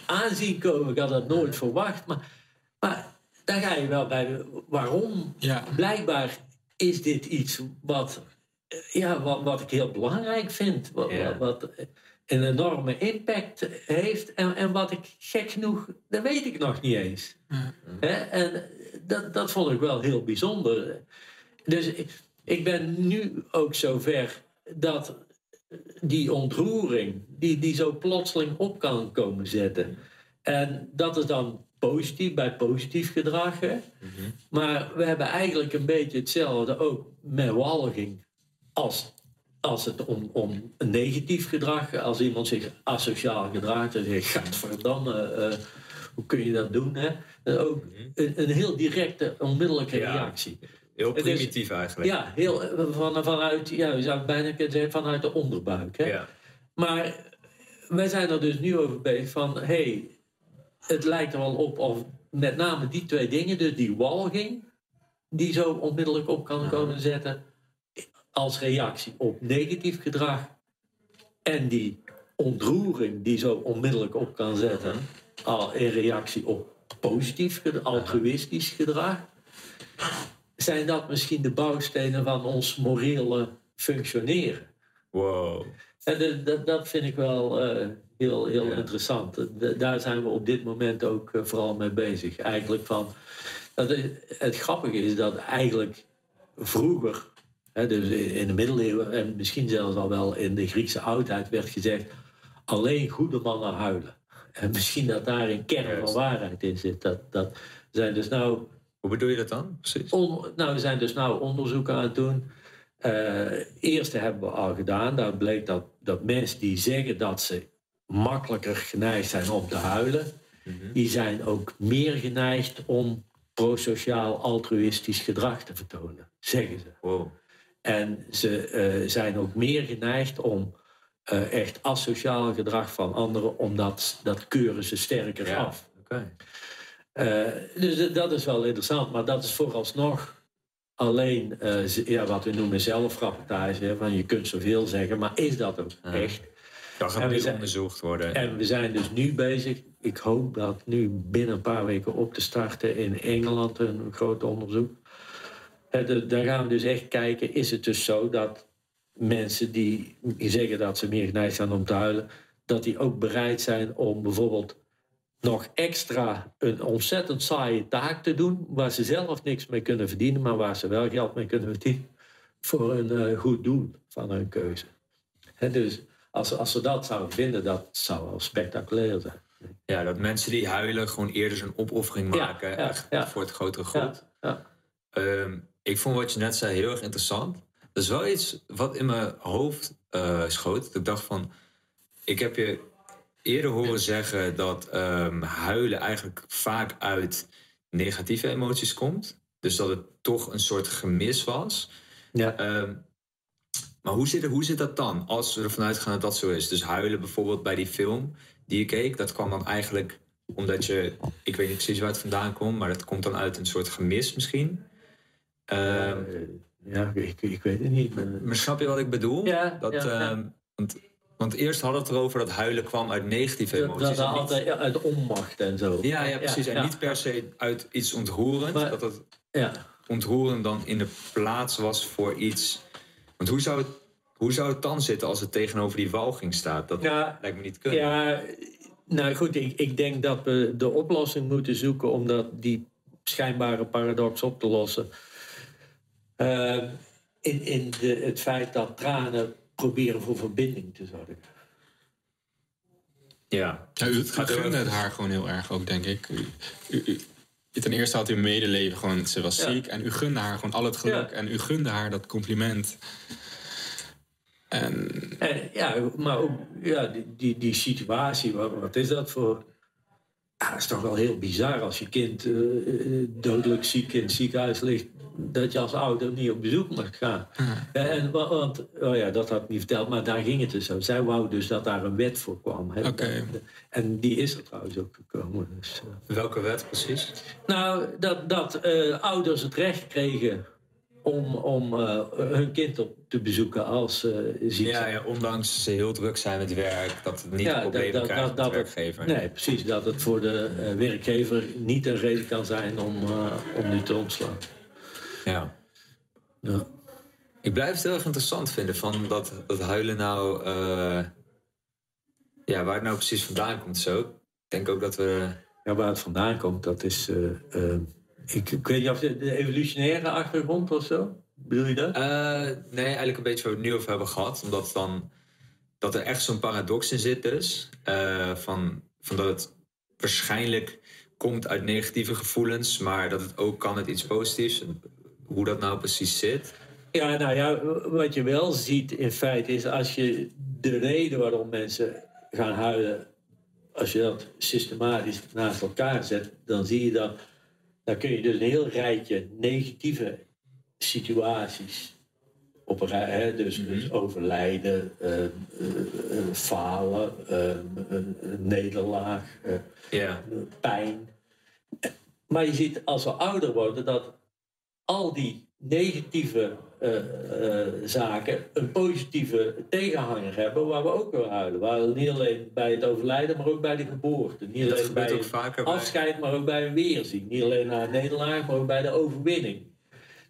aanzien komen. Ik had dat nooit verwacht. Maar, maar daar ga je wel bij. Waarom? Ja. Blijkbaar is dit iets wat, eh, ja, wat, wat ik heel belangrijk vind. Wat, Ja. wat, wat een enorme impact heeft. En, en wat ik gek genoeg, dat weet ik nog niet eens. Hè? En dat, dat vond ik wel heel bijzonder. dus ik, ik ben nu ook zover dat die ontroering, die, die zo plotseling op kan komen zetten. En dat is dan positief, bij positief gedrag. Hè? Maar we hebben eigenlijk een beetje hetzelfde ook met walging. Als, als het om, om een negatief gedrag, als iemand zich asociaal gedraagt, dan zeg je, gadverdamme, eh hoe kun je dat doen? Hè? Dat is ook een, een heel directe, onmiddellijke Ja. Heel is- primitief eigenlijk. Ja, heel, van, vanuit, ja, je zou bijna kunnen zeggen, vanuit de onderbuik. Hè? Ja. Maar wij zijn er dus nu over bezig van, hé, hey, het lijkt er wel op of met name die twee dingen, dus die walging, die zo onmiddellijk op kan komen zetten als reactie op negatief gedrag en die ontroering die zo onmiddellijk op kan zetten al in reactie op positief, gedrag, altruïstisch gedrag, zijn dat misschien de bouwstenen van ons morele functioneren. Wow. En dat, dat vind ik wel eh, heel, heel Ja. interessant. Daar zijn we op dit moment ook eh, vooral mee bezig. Eigenlijk van, dat is- het grappige is dat eigenlijk vroeger, hè, dus in de middeleeuwen en misschien zelfs al wel in de Griekse oudheid, werd gezegd: alleen goede mannen huilen. En misschien dat daar een kern van waarheid in zit. Dat, dat zijn dus nou Hoe bedoel je dat dan? Precies. On- nou, we zijn dus nou onderzoek aan het doen. Eh eerste hebben we al gedaan. Daar bleek dat, dat mensen die zeggen dat ze makkelijker geneigd zijn om te huilen, die zijn ook meer geneigd om prosociaal altruïstisch gedrag te vertonen, zeggen ze. Wow. En ze eh, zijn ook meer geneigd om eh, echt asociaal gedrag van anderen, omdat dat keuren ze sterker Ja. af. Eh, dus dat is wel interessant, maar dat is vooralsnog alleen eh, ja, wat we noemen zelfrapportage. hè, Van je kunt zoveel zeggen, maar is dat ook Ja. echt? Dat gaat En we nu zijn- onderzocht worden. En we zijn dus nu bezig. Ik hoop dat nu binnen een paar weken op te starten in Engeland een groot onderzoek. De- Daar gaan we dus echt kijken, is het dus zo dat mensen die zeggen dat ze meer geneigd zijn om te huilen, dat die ook bereid zijn om bijvoorbeeld nog extra een ontzettend saaie taak te doen, waar ze zelf niks mee kunnen verdienen, maar waar ze wel geld mee kunnen verdienen voor een eh, goed doel van hun keuze. Dus als, als ze dat zouden vinden, dat zou wel spectaculair zijn. Ja, dat mensen die huilen gewoon eerder zo'n opoffering maken. ja, echt ja. voor het grotere goed. Ja, ja. Ehm, ik vond wat je net zei heel erg interessant. Dat is wel iets wat in mijn hoofd eh, schoot. Dat ik dacht van... Ik heb je eerder horen zeggen dat ehm, huilen eigenlijk vaak uit negatieve emoties komt. Dus dat het toch een soort gemis was. Ja. Ehm, maar hoe zit, hoe zit dat dan? Als we ervan uitgaan dat dat zo is. Dus huilen bijvoorbeeld bij die film die je keek. Dat kwam dan eigenlijk omdat je... Ik weet niet precies waar het vandaan komt. Maar dat komt dan uit een soort gemis misschien. Ehm, Eh, ja, ik, ik weet het niet. maar- maar snap je wat ik bedoel? Ja, dat, ja, ja. want, want eerst hadden we het erover dat huilen kwam uit negatieve emoties. dat niet- altijd ja, uit onmacht en zo. ja, ja, precies. en niet per se uit iets ontroerends. Maar- dat het Ja. ontroerend dan in de plaats was voor iets. Want hoe zou het, hoe zou het dan zitten als het tegenover die walging staat? Dat lijkt me niet kunnen. Ja, nou goed, ik, ik denk dat we de oplossing moeten zoeken om dat, die schijnbare paradox op te lossen. Eh, in in de, het feit dat tranen proberen voor verbinding te zorgen. Ja. Ja, u, gaat gunde het haar gewoon heel erg ook, denk ik. U, u, u- ten eerste had u medeleven, gewoon, ze was Ja. ziek. En u gunde haar gewoon al het geluk. Ja. En u gunde haar dat compliment. En En, ja, maar ook ja, die, die, die situatie, wat, wat is dat voor... Ja, dat is toch wel heel bizar als je kind eh, eh, dodelijk ziek in het ziekenhuis ligt... dat je als ouder niet op bezoek mag gaan. Ja, En, wa- want, oh ja, dat had ik niet verteld, maar daar ging het dus zo. Zij wou dus dat daar een wet voor kwam. hè. Oké. En die is er trouwens ook gekomen. Dus, eh. Welke wet precies? Nou, dat, dat eh, ouders het recht kregen om, om eh, hun kind op te bezoeken als ze ziek Ja, ja, ondanks ze heel druk zijn met werk, dat het niet Ja, problemen dat- dat- krijgt dat- dat werkgever. Nee, precies. Dat het voor de eh, werkgever niet een reden kan zijn om, eh, om nu te ontslaan. Ja. Ja. Ik blijf het heel erg interessant vinden van dat, dat huilen nou. eh, ja, waar het nou precies vandaan komt zo. Ik denk ook dat we. Ja, waar het vandaan komt, dat is. eh, eh, ik, ik weet niet of de, de evolutionaire achtergrond of zo. Bedoel je dat? Eh, nee, eigenlijk een beetje waar we het nu over hebben gehad. Omdat dan, dat er echt zo'n paradox in zit dus. eh, van, van dat het waarschijnlijk komt uit negatieve gevoelens. Maar dat het ook kan uit iets positiefs. Hoe dat nou precies zit. Ja, nou ja, wat je wel ziet in feite is als je de reden waarom mensen gaan huilen, als je dat systematisch naast elkaar zet, dan zie je dat, dan kun je dus een heel rijtje negatieve situaties op een rij, hè? Dus, dus overlijden, eh, eh, eh, falen, nederlaag, pijn. Maar je ziet als we ouder worden dat al die negatieve eh, eh, zaken een positieve tegenhanger hebben waar we ook weer huilen. Waar niet alleen bij het overlijden, maar ook bij de geboorte. Niet Dat alleen bij het vaker bij... afscheid, maar ook bij een weerzien. Niet alleen na een nederlaag, maar ook bij de overwinning.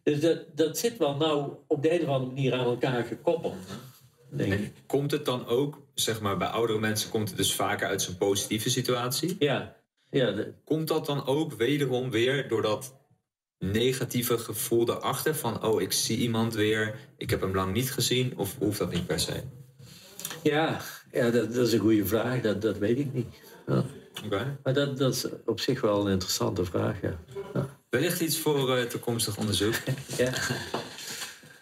Dus dat, dat zit wel nou op de een of andere manier aan elkaar gekoppeld. Denk ik. En komt het dan ook, zeg maar, bij oudere mensen komt het dus vaker uit zo'n positieve situatie? Ja, ja de- Komt dat dan ook wederom weer door dat negatieve gevoel erachter? Van, oh, ik zie iemand weer, ik heb hem lang niet gezien. Of hoeft dat niet per se? ja, ja dat, dat is een goede vraag. Dat, dat weet ik niet. Ja. Oké. Maar dat, dat is op zich wel een interessante vraag, ja. ja. Wellicht iets voor eh, toekomstig onderzoek. *laughs* ja.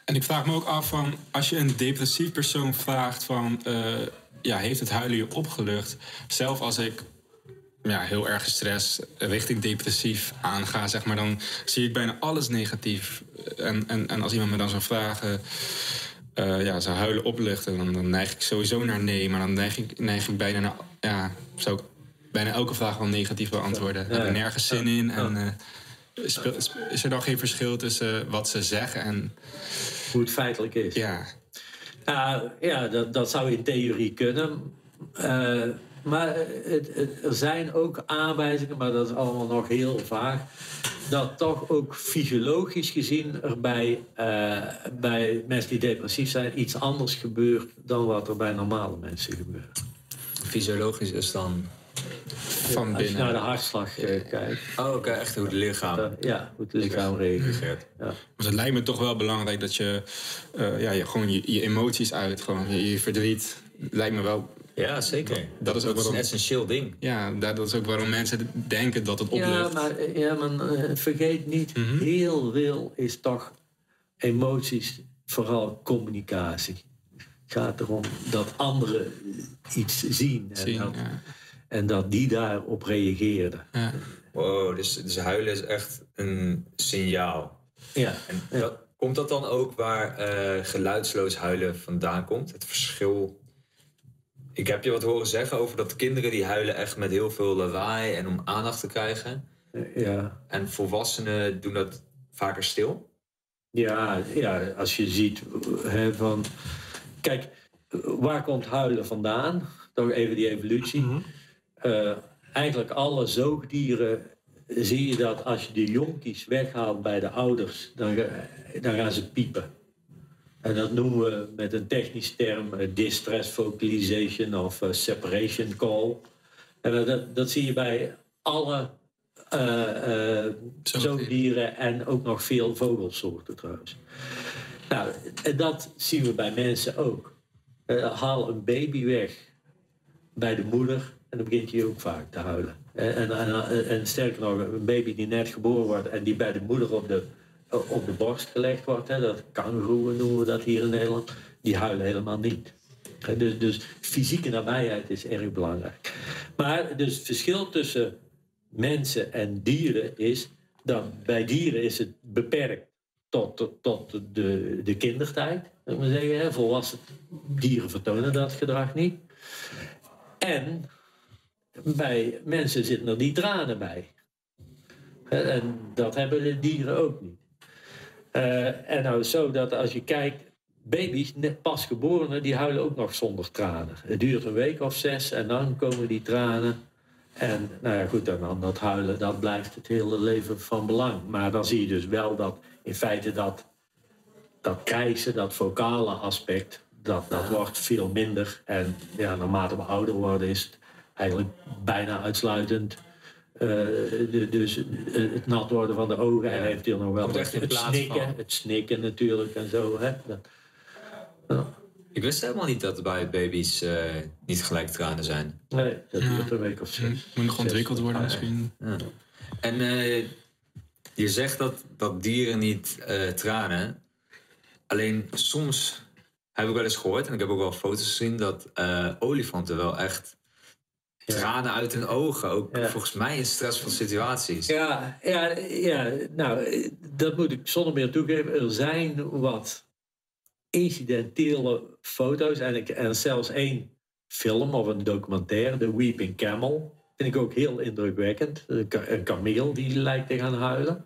En ik vraag me ook af van, als je een depressief persoon vraagt van, eh, ja, heeft het huilen je opgelucht? Zelf als ik ja, heel erg gestrest richting depressief aanga, zeg maar, dan zie ik bijna alles negatief. En, en, en als iemand me dan zou vragen, eh, ja, zou huilen opluchten, dan, dan neig ik sowieso naar nee. Maar dan neig ik, neig ik bijna naar, ja, zou ik bijna elke vraag wel negatief beantwoorden. Ik heb er nergens zin in en... eh, speel- is er dan geen verschil tussen wat ze zeggen en Hoe het feitelijk is. ja, Ja, ja dat, dat zou in theorie kunnen. Eh, maar het, het- er zijn ook aanwijzingen, maar dat is allemaal nog heel vaag. Dat toch ook fysiologisch gezien er bij, eh, bij mensen die depressief zijn iets anders gebeurt dan wat er bij normale mensen gebeurt. Fysiologisch is dan... van Als je binnen. naar de hartslag eh, kijkt, Oh, oké, echt hoe het lichaam eh, ja, hoe het lichaam reageert. Ja. Dus het lijkt me toch wel belangrijk dat je, eh, ja, je gewoon je, je emoties uit, gewoon je, je verdriet. Lijkt me wel, Ja, zeker. Dat is ook een waarom- essentieel ding. ja, dat dat is ook waarom mensen denken dat het Ja, oplucht. maar, ja, maar eh, vergeet niet, Mhm. heel veel is toch emoties, vooral communicatie. Het gaat erom dat anderen iets zien en, Zien, dat, ja. en dat die daarop reageerden. Ja. Wow, dus, dus huilen is echt een signaal. Ja, En dat, komt dat dan ook waar eh, geluidsloos huilen vandaan komt? Het verschil. Ik heb je wat horen zeggen over dat kinderen die huilen echt met heel veel lawaai en om aandacht te krijgen. ja, En volwassenen doen dat vaker stil. ja, ja, als je ziet hè, van... Kijk, waar komt huilen vandaan? Toch even die evolutie. Eh, eigenlijk alle zoogdieren zie je dat als je de jonkies weghaalt bij de ouders, dan, dan gaan ze piepen. En dat noemen we met een technisch term eh, distress vocalization of eh, separation call. En dat- dat, zie je bij alle eh, eh, zoogdieren en ook nog veel vogelsoorten trouwens. Nou, en dat zien we bij mensen ook. Haal een baby weg bij de moeder en dan begint hij ook vaak te huilen. En, en, en, en sterker nog, een baby die net geboren wordt en die bij de moeder op de, op de borst gelegd wordt, hè, dat kangoeroe noemen we dat hier in Nederland, die huilen helemaal niet. Dus, dus fysieke nabijheid is erg belangrijk. Maar dus het verschil tussen mensen en dieren is dat bij dieren is het beperkt tot, tot, de, de kindertijd. maar zeggen. hè. Volwassen dieren vertonen dat gedrag niet. En bij mensen zitten er die tranen bij. En dat hebben de dieren ook niet. Eh, en nou is zo dat als je kijkt, baby's, net pasgeborenen, die huilen ook nog zonder tranen. Het duurt een week of zes en dan komen die tranen. En nou ja, goed, dan dat huilen, dat blijft het hele leven van belang. Maar dan zie je dus wel dat in feite dat, dat krijsen, dat vocale aspect, dat, dat wordt veel minder. En ja, naarmate we ouder worden is het eigenlijk bijna uitsluitend Eh, de- dus eh, het nat worden van de ogen. En hij nog wel echt in het plaats snikken. van. Het snikken natuurlijk en zo. Hè? Dat- ja. Ik wist helemaal niet dat bij baby's eh, niet gelijk tranen zijn. Nee, dat Ja. duurt een week of zes. Hm, Moet nog ontwikkeld worden misschien. Ja. En eh, je zegt dat, dat dieren niet eh, tranen. Alleen soms heb ik wel eens gehoord, en ik heb ook wel foto's gezien, dat eh, olifanten wel echt. Tranen uit hun ogen. Ook Ja. volgens mij in stressvolle situaties. Ja, ja, ja, nou, dat moet ik zonder meer toegeven. Er zijn wat incidentele foto's en, ik, en zelfs één film of een documentaire, The Weeping Camel. Vind ik ook heel indrukwekkend. Een ka- Een kameel die lijkt te gaan huilen.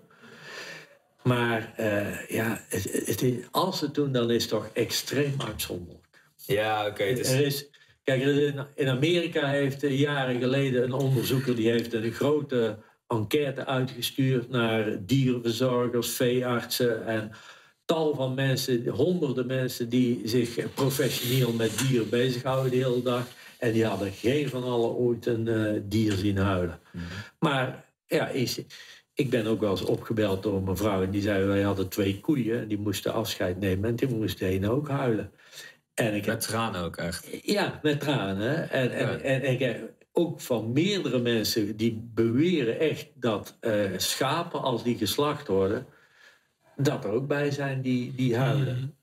Maar eh, ja, het, als ze het doen, dan is het toch extreem uitzonderlijk. Ja, oké. dus, Er is, kijk, in, Amerika heeft eh, jaren geleden een onderzoeker die heeft een grote enquête uitgestuurd naar dierenverzorgers, veeartsen en tal van mensen, honderden mensen die zich professioneel met dieren bezighouden de hele dag. En die hadden geen van allen ooit een eh, dier zien huilen. Maar ja, is, ik ben ook wel eens opgebeld door een mevrouw en die zei: wij hadden twee koeien en die moesten afscheid nemen en die moest de ene ook huilen. En ik heb met tranen ook echt. ja, met tranen. En, en, Ja. en, en ik heb ook van meerdere mensen die beweren echt dat eh, schapen, als die geslacht worden, dat er ook bij zijn die, die huilen.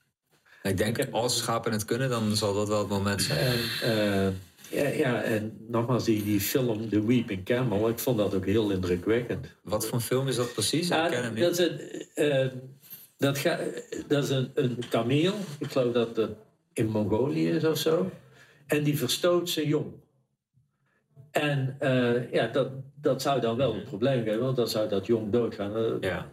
Ik denk, Ik heb- als schapen het kunnen, dan zal dat wel het moment zijn. En, eh, ja, ja, en nogmaals, die, die film The Weeping Camel, ik vond dat ook heel indrukwekkend. Wat voor film is dat precies? Ja, ik ken hem niet. dat is, een, eh, dat ga, dat is een, een kameel. Ik geloof dat dat in Mongolië is of zo. En die verstoot zijn jong. En eh, ja, dat, dat zou dan wel een probleem geven, want dan zou dat jong doodgaan. Eh, Ja.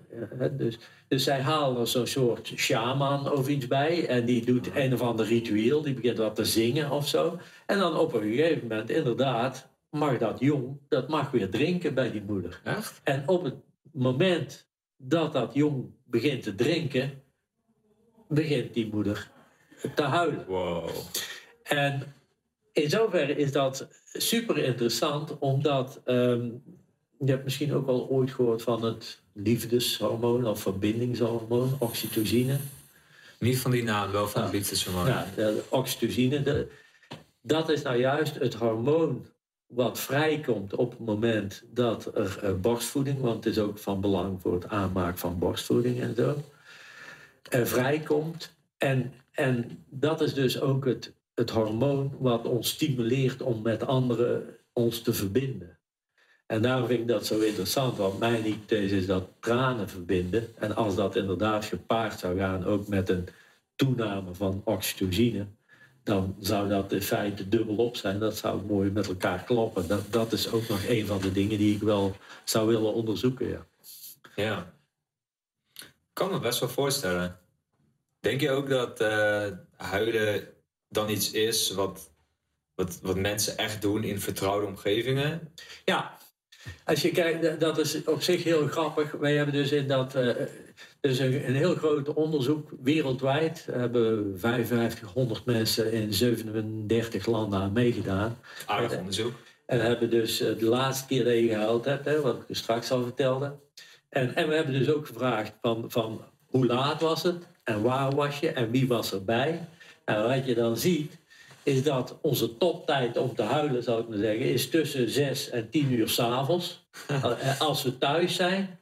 dus, dus zij halen er zo'n soort shaman of iets bij. En die doet een of ander ritueel. Die begint wat te zingen of zo. En dan op een gegeven moment, inderdaad, mag dat jong, dat mag weer drinken bij die moeder. Echt? En op het moment dat dat jong begint te drinken, begint die moeder te huilen. Wow. En in zoverre is dat super interessant, omdat ehm, je hebt misschien ook al ooit gehoord van het liefdeshormoon of verbindingshormoon, oxytocine. Niet van die naam, wel van het liefdeshormoon. Ja, de oxytocine, de- dat is nou juist het hormoon wat vrijkomt op het moment dat er eh, borstvoeding, want het is ook van belang voor het aanmaken van borstvoeding en zo, vrijkomt. En, en dat is dus ook het, het hormoon wat ons stimuleert om met anderen ons te verbinden. En daarom vind ik dat zo interessant, want mijn hypothese is dat tranen verbinden. En als dat inderdaad gepaard zou gaan ook met een toename van oxytocine, dan zou dat in feite dubbelop zijn. Dat zou mooi met elkaar kloppen. Dat, dat is ook nog een van de dingen die ik wel zou willen onderzoeken. Ja. Ja. Ik kan me best wel voorstellen. Denk je ook dat eh, huilen dan iets is wat, wat, wat mensen echt doen in vertrouwde omgevingen? Ja, als je kijkt, dat is op zich heel grappig. Wij hebben dus in dat. dus een, een heel groot onderzoek wereldwijd. We hebben 5500 mensen in 37 landen aan meegedaan. Aardig onderzoek. En hebben dus eh, de laatste keer dat je gehuild hebt, hè, wat ik straks al vertelde. En, en we hebben dus ook gevraagd van, van hoe laat was het en waar was je en wie was erbij. En wat je dan ziet, is dat onze toptijd om te huilen, zal ik maar zeggen, is tussen 6 en 10 uur s'avonds. *laughs* Als we thuis zijn,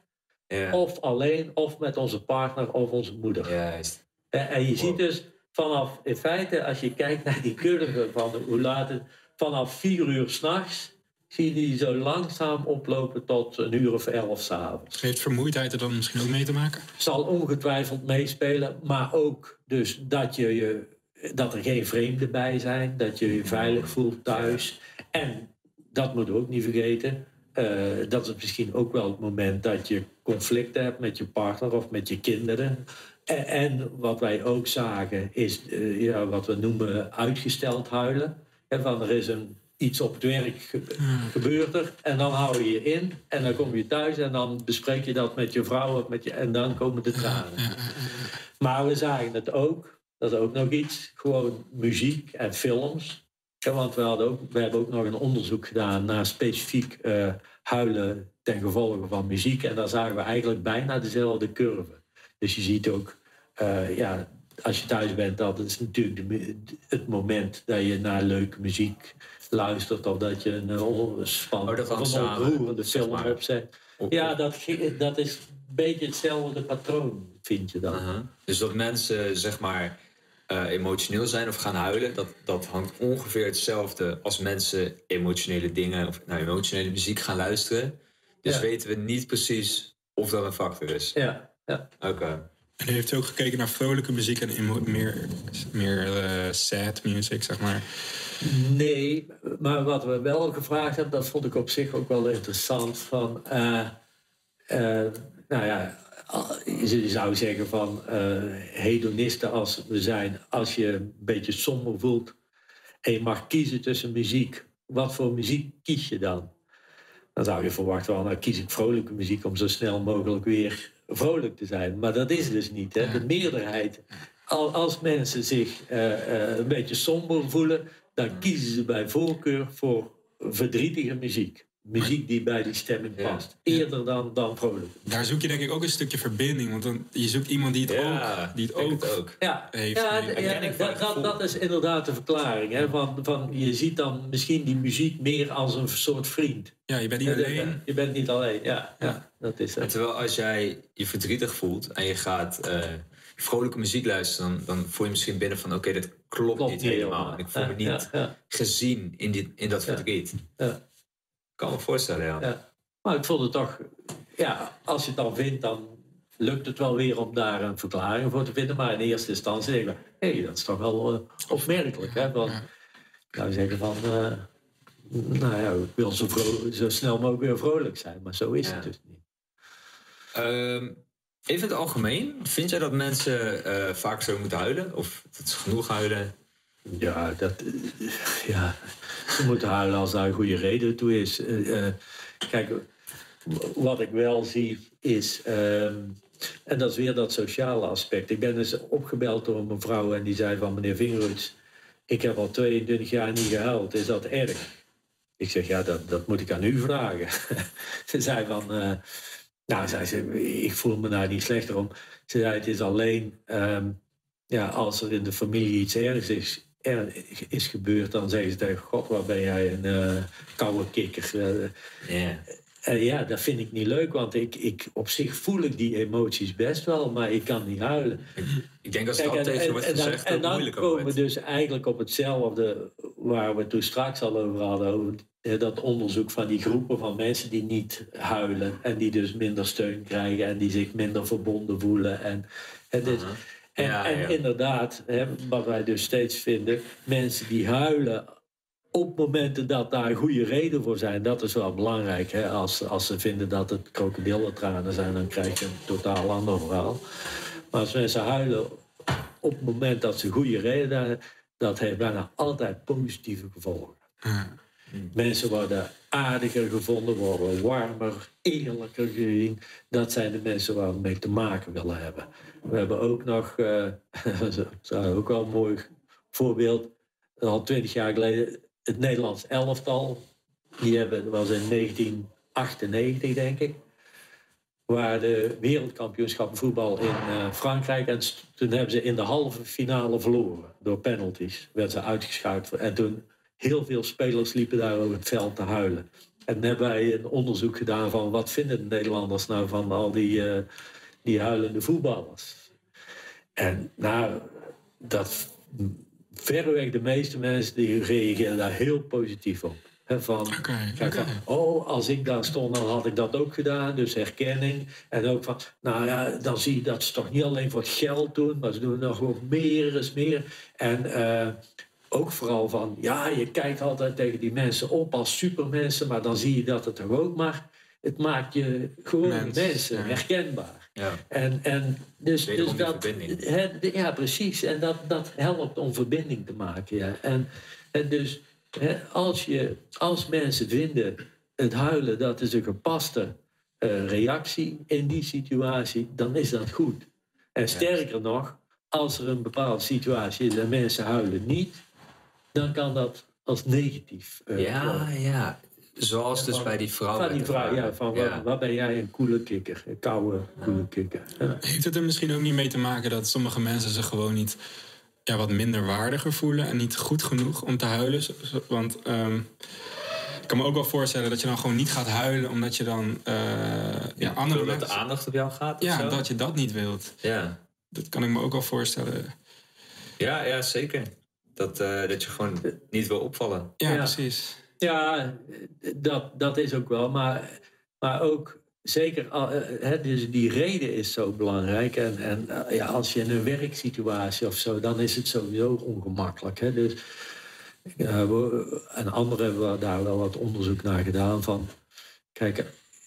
Ja. of alleen, of met onze partner of onze moeder. Juist. En, en je ziet dus vanaf, in feite, als je kijkt naar die curve van hoe laat het, vanaf vier uur s'nachts, zie je die zo langzaam oplopen tot een uur of elf s'avonds. Heeft vermoeidheid er dan misschien ook mee te maken? Zal ongetwijfeld meespelen, maar ook dus dat, je, je, dat er geen vreemden bij zijn, dat je je veilig voelt thuis. En dat moeten we ook niet vergeten. eh, dat is misschien ook wel het moment dat je conflicten hebt met je partner of met je kinderen. En, en wat wij ook zagen is eh, ja, wat we noemen uitgesteld huilen. En van er is een, iets op het werk ge- gebeurt er en dan hou je je in en dan kom je thuis en dan bespreek je dat met je vrouw of met je, en dan komen de tranen. Maar we zagen het ook, dat is ook nog iets, gewoon muziek en films. Ja, want we, hadden ook, we hebben ook nog een onderzoek gedaan naar specifiek eh, huilen ten gevolge van muziek. En daar zagen we eigenlijk bijna dezelfde curve. Dus je ziet ook, eh, ja, als je thuis bent, dat is natuurlijk de het moment dat je naar leuke muziek luistert. Of dat je een spannende Oh, dat hangt of een samen, ontroerende zeg film opzet. Op- Ja, dat, ge- dat is een beetje hetzelfde patroon, vind je dan. Uh-huh. Dus dat mensen zeg maar eh, emotioneel zijn of gaan huilen, dat, dat hangt ongeveer hetzelfde als mensen emotionele dingen of naar emotionele muziek gaan luisteren. Dus Ja. weten we niet precies of dat een factor is. Ja, ja. Oké. En u heeft ook gekeken naar vrolijke muziek en meer, meer eh, sad music, zeg maar. Nee, maar wat we wel gevraagd hebben, dat vond ik op zich ook wel interessant. Van, eh, eh, nou ja, je zou zeggen van hedonisten als we zijn, als je een beetje somber voelt en je mag kiezen tussen muziek, wat voor muziek kies je dan? Dan zou je verwachten, van, nou kies ik vrolijke muziek om zo snel mogelijk weer vrolijk te zijn. Maar dat is dus niet. Hè? De meerderheid, al- als mensen zich eh, eh, een beetje somber voelen, dan kiezen ze bij voorkeur voor verdrietige muziek. Muziek die bij die stemming Ja. past. Eerder dan, dan vrolijk. Daar zoek je denk ik ook een stukje verbinding. Want dan, je zoekt iemand die het Ja, ook, die het ook, het ook. Ja, Heeft ja, dat, dat, is inderdaad de verklaring. Hè? Van, van, je ziet dan misschien die muziek meer als een soort vriend. Ja, je bent niet alleen. Je bent niet alleen, ja. ja dat is En het. terwijl als jij je verdrietig voelt en je gaat eh, vrolijke muziek luisteren, dan, dan voel je misschien binnen van oké, dat klopt, Klopt niet helemaal. ik voel me niet ja, ja. gezien in, dit, in dat Ja. verdriet. Ja. Ik kan me voorstellen, ja. Ja. Maar ik vond het toch, ja, als je het dan vindt, dan lukt het wel weer om daar een verklaring voor te vinden. Maar in eerste instantie denk ik, hé, hey, dat is toch wel eh, opmerkelijk. Hè? Want, ik zou zeggen van, eh, nou ja, ik wil zo, zo snel mogelijk weer vrolijk zijn. Maar zo is Ja. het dus niet. Ehm, even het algemeen, vind jij dat mensen eh, vaak zo moeten huilen? Of dat ze genoeg huilen? Ja, dat, ja, ze moeten huilen als daar een goede reden toe is. Eh, eh, kijk, wat ik wel zie is, ehm, en dat is weer dat sociale aspect. Ik ben dus opgebeld door een mevrouw en die zei van meneer Vingeroods, ik heb al 22 jaar niet gehuild, is dat erg? Ik zeg, ja, dat, dat moet ik aan u vragen. *laughs* ze zei van, eh, nou, zei ze, ik voel me daar niet slechter om. Ze zei, het is alleen, ehm, ja, als er in de familie iets ergs is, er is gebeurd, dan zeggen ze tegen God, waar ben jij een eh, koude kikker. Eh, Ja. en ja, dat vind ik niet leuk, want ik, ik, op zich voel ik die emoties best wel, maar ik kan niet huilen. Ik denk als het al en, tegen wordt gezegd, en dan komen we dus eigenlijk op hetzelfde waar we toen straks al over hadden. Over eh, dat onderzoek van die groepen van mensen die niet huilen. En die dus minder steun krijgen en die zich minder verbonden voelen. En, en. En, Ja, en ja. inderdaad, hè, wat wij dus steeds vinden, mensen die huilen op momenten dat daar goede reden voor zijn, dat is wel belangrijk. Hè? Als, als ze vinden dat het krokodillentranen zijn, dan krijg je een totaal ander verhaal. Maar als mensen huilen op het moment dat ze goede reden hebben, dat heeft bijna altijd positieve gevolgen. Ja. Mensen worden aardiger gevonden, worden warmer, eerlijker gezien. Dat zijn de mensen waar we mee te maken willen hebben. We hebben ook nog, eh, *laughs* dat is ook wel een mooi voorbeeld, al twintig jaar geleden, het Nederlands elftal. Die hebben, was in 1998, denk ik. Waar de wereldkampioenschap voetbal in eh, Frankrijk. En toen hebben ze in de halve finale verloren. Door penalties. Werden ze uitgeschakeld. En toen heel veel spelers liepen daar over het veld te huilen. En toen hebben wij een onderzoek gedaan van wat vinden de Nederlanders nou van al die, eh, die huilende voetballers. En nou, dat verreweg de meeste mensen die reageren daar heel positief op. Van, oh, als ik daar stond, dan had ik dat ook gedaan. Dus herkenning. En ook van, nou ja, dan zie je dat ze toch niet alleen voor het geld doen, maar ze doen nog wel meer is meer. En eh, ook vooral van, ja, je kijkt altijd tegen die mensen op als supermensen, maar dan zie je dat het toch ook maar, het maakt je gewoon Mens, mensen ja. herkenbaar. Ja. En, en dus, dus dat, ja, precies. En dat, dat helpt om verbinding te maken. Ja. En, en dus als, je, als mensen vinden het huilen dat is een gepaste eh, reactie in die situatie, dan is dat goed. En sterker nog, als er een bepaalde situatie is en mensen huilen niet, dan kan dat als negatief. eh, Ja, ja. Zoals dus Van- bij die vrouw. Van die vrouw, ja, van Ja. Waar, waar ben jij een koele kikker? Een koude koele kikker. Ja. Heeft het er misschien ook niet mee te maken dat sommige mensen zich gewoon niet ja, wat minder waardiger voelen en niet goed genoeg om te huilen? Want ehm, ik kan me ook wel voorstellen dat je dan gewoon niet gaat huilen omdat je dan eh, ja, andere Doordat de mensen. aandacht op jou gaat? of Ja, zo? dat je dat niet wilt. Ja. Dat kan ik me ook wel voorstellen. Ja, ja, zeker. Dat, eh, dat je gewoon niet wil opvallen. Ja, Ja. precies. Ja, dat, dat is ook wel. Maar, maar ook zeker, al- eh, hè, dus die reden is zo belangrijk. En, en eh, ja, als je in een werksituatie of zo, dan is het sowieso ongemakkelijk. Hè? Dus, eh, we- en anderen hebben daar wel wat onderzoek naar gedaan. Van, kijk,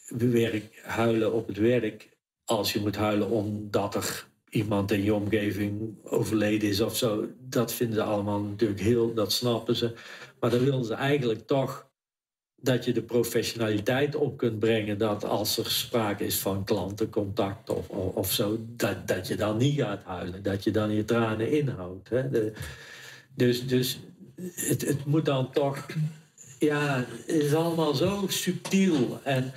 werk, huilen op het werk. Als je moet huilen omdat er iemand in je omgeving overleden is of zo. Dat vinden ze allemaal natuurlijk heel, dat snappen ze. Maar dan willen ze eigenlijk toch dat je de professionaliteit op kunt brengen. Dat als er sprake is van klantencontact of, of, zo, dat, dat je dan niet gaat huilen. Dat je dan je tranen inhoudt. Hè? Dus dus het, het moet dan toch. Ja, het is allemaal zo subtiel. En,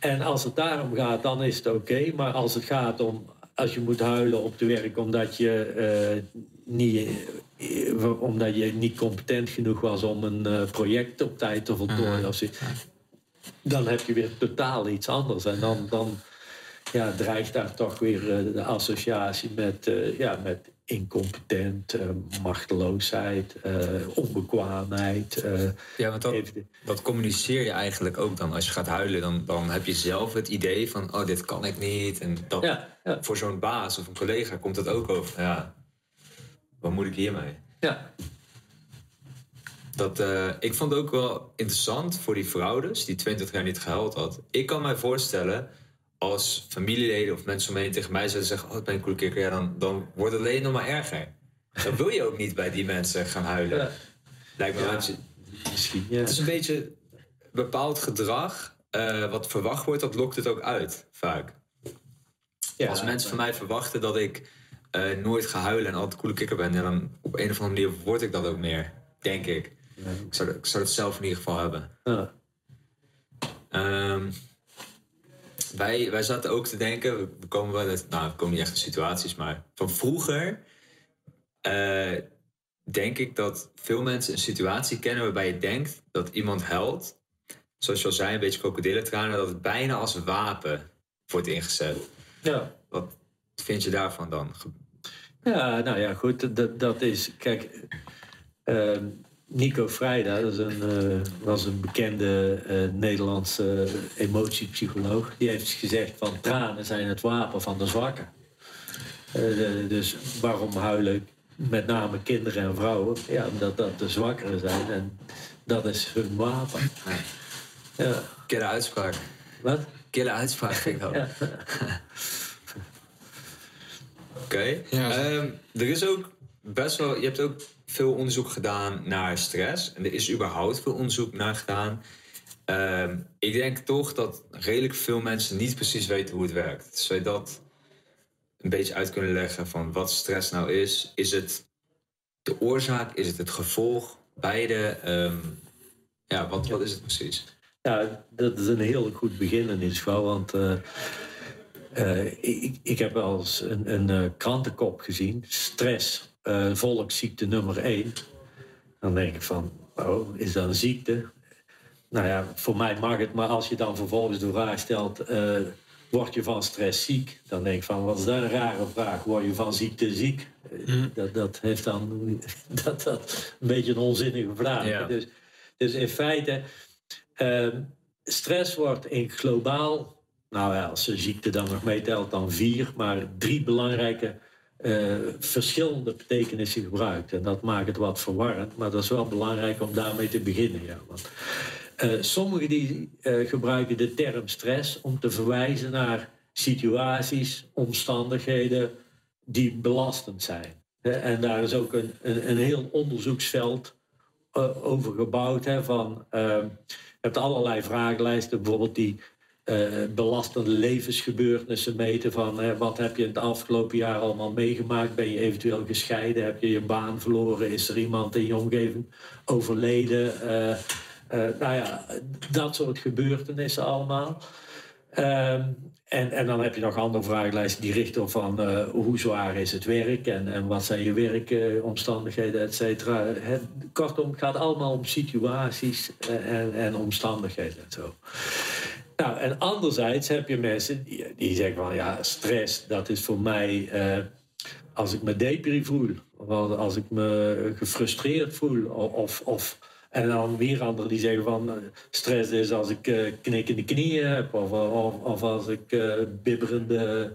en als het daarom gaat, dan is het oké. Maar als het gaat om. Als je moet huilen op het werk omdat je, eh, niet, eh, omdat je niet competent genoeg was om een eh, project op tijd te voltooien. Of zo, dan heb je weer totaal iets anders. En dan, dan ja, dreigt daar toch weer de associatie met, ja, met incompetent, machteloosheid, eh, onbekwaamheid. eh, Ja, want dat, dat communiceer je eigenlijk ook dan. Als je gaat huilen, dan, dan heb je zelf het idee van... oh, dit kan ik niet. En dat, ja, ja, voor zo'n baas of een collega komt dat ook over. Ja, wat moet ik hiermee? ja, Dat, eh, ik vond het ook wel interessant voor die vrouw dus, die 20 jaar niet gehuild had. Ik kan mij voorstellen, als familieleden of mensen om me heen tegen mij zouden zeggen... oh, ik ben een coole kikker, ja, dan, dan wordt het alleen nog maar erger. Dan wil je ook niet bij die mensen gaan huilen. ja. Lijkt me Ja. Misschien, ja. Het is een beetje bepaald gedrag eh, wat verwacht wordt, dat lokt het ook uit, vaak. ja. Als mensen van mij verwachten dat ik eh, nooit ga huilen en altijd een coole kikker ben... dan op een of andere manier word ik dat ook meer, denk ik. Ik zou, ik zou het zelf in ieder geval hebben. Ja. Ehm, wij, wij zaten ook te denken, we- komen wel uit, nou, we komen niet echt in situaties, maar van vroeger eh, denk ik dat veel mensen een situatie kennen waarbij je denkt dat iemand huilt, zoals je al zei, een beetje krokodillentranen, dat het bijna als wapen wordt ingezet. ja. Wat vind je daarvan dan? Ja, nou ja, goed. Dat, dat is, kijk, eh, Nico Vrijda, dat is een, eh, was een bekende eh, Nederlandse emotiepsycholoog. Die heeft gezegd van tranen zijn het wapen van de zwakken. Eh, eh, dus waarom huilen met name kinderen en vrouwen? Ja, omdat dat de zwakkeren zijn en dat is hun wapen. Ja, Kille uitspraak. wat? Kille uitspraak vind ik dat. *laughs* Ja. Oké. Ja. Ehm, er is ook best wel. Je hebt ook veel onderzoek gedaan naar stress. En er is überhaupt veel onderzoek naar gedaan. Ehm, ik denk toch dat redelijk veel mensen niet precies weten hoe het werkt. Zou je dat een beetje uit kunnen leggen van wat stress nou is? Is het de oorzaak? Is het het gevolg? Beide? Ehm, ja, wat, wat is het precies? Ja, dat is een heel goed begin in ieder geval. Want eh, eh, ik, ik heb wel eens een, een eh, krantenkop gezien. Stress, eh, volksziekte nummer één. Dan denk ik van, oh, is dat een ziekte? Nou ja, voor mij mag het. Maar als je dan vervolgens de vraag stelt... eh, word je van stress ziek? Dan denk ik van, wat is dat een rare vraag? Word je van ziekte ziek? Eh, Dat, dat heeft dan *laughs* dat, dat een beetje een onzinnige vraag. Ja. Dus, dus in feite... Ehm, stress wordt in globaal, nou ja, als de ziekte dan nog meetelt, dan vier, maar drie belangrijke eh, verschillende betekenissen gebruikt. En dat maakt het wat verwarrend, maar dat is wel belangrijk om daarmee te beginnen. Ja. Want, eh, sommigen die, eh, gebruiken de term stress om te verwijzen naar situaties, omstandigheden die belastend zijn. En daar is ook een, een, een heel onderzoeksveld over gebouwd. Hè, van, je hebt allerlei vragenlijsten, bijvoorbeeld die belastende levensgebeurtenissen meten van wat heb je het afgelopen jaar allemaal meegemaakt? Ben je eventueel gescheiden? Heb je je baan verloren? Is er iemand in je omgeving overleden? Eh, eh, nou ja, dat soort gebeurtenissen allemaal. Ehm, en, en dan heb je nog andere vragenlijsten die richten van eh, hoe zwaar is het werk en, en wat zijn je werkomstandigheden, et cetera. Het- Kortom, het gaat allemaal om situaties eh, en, en omstandigheden en zo. Nou, en anderzijds heb je mensen die, die zeggen van ja, stress, dat is voor mij eh, als ik me depri voel, of als- ik me gefrustreerd voel, of, of en dan weer anderen die zeggen van eh, stress is als ik eh knikkende knieën heb, of, of, of als ik bibberende,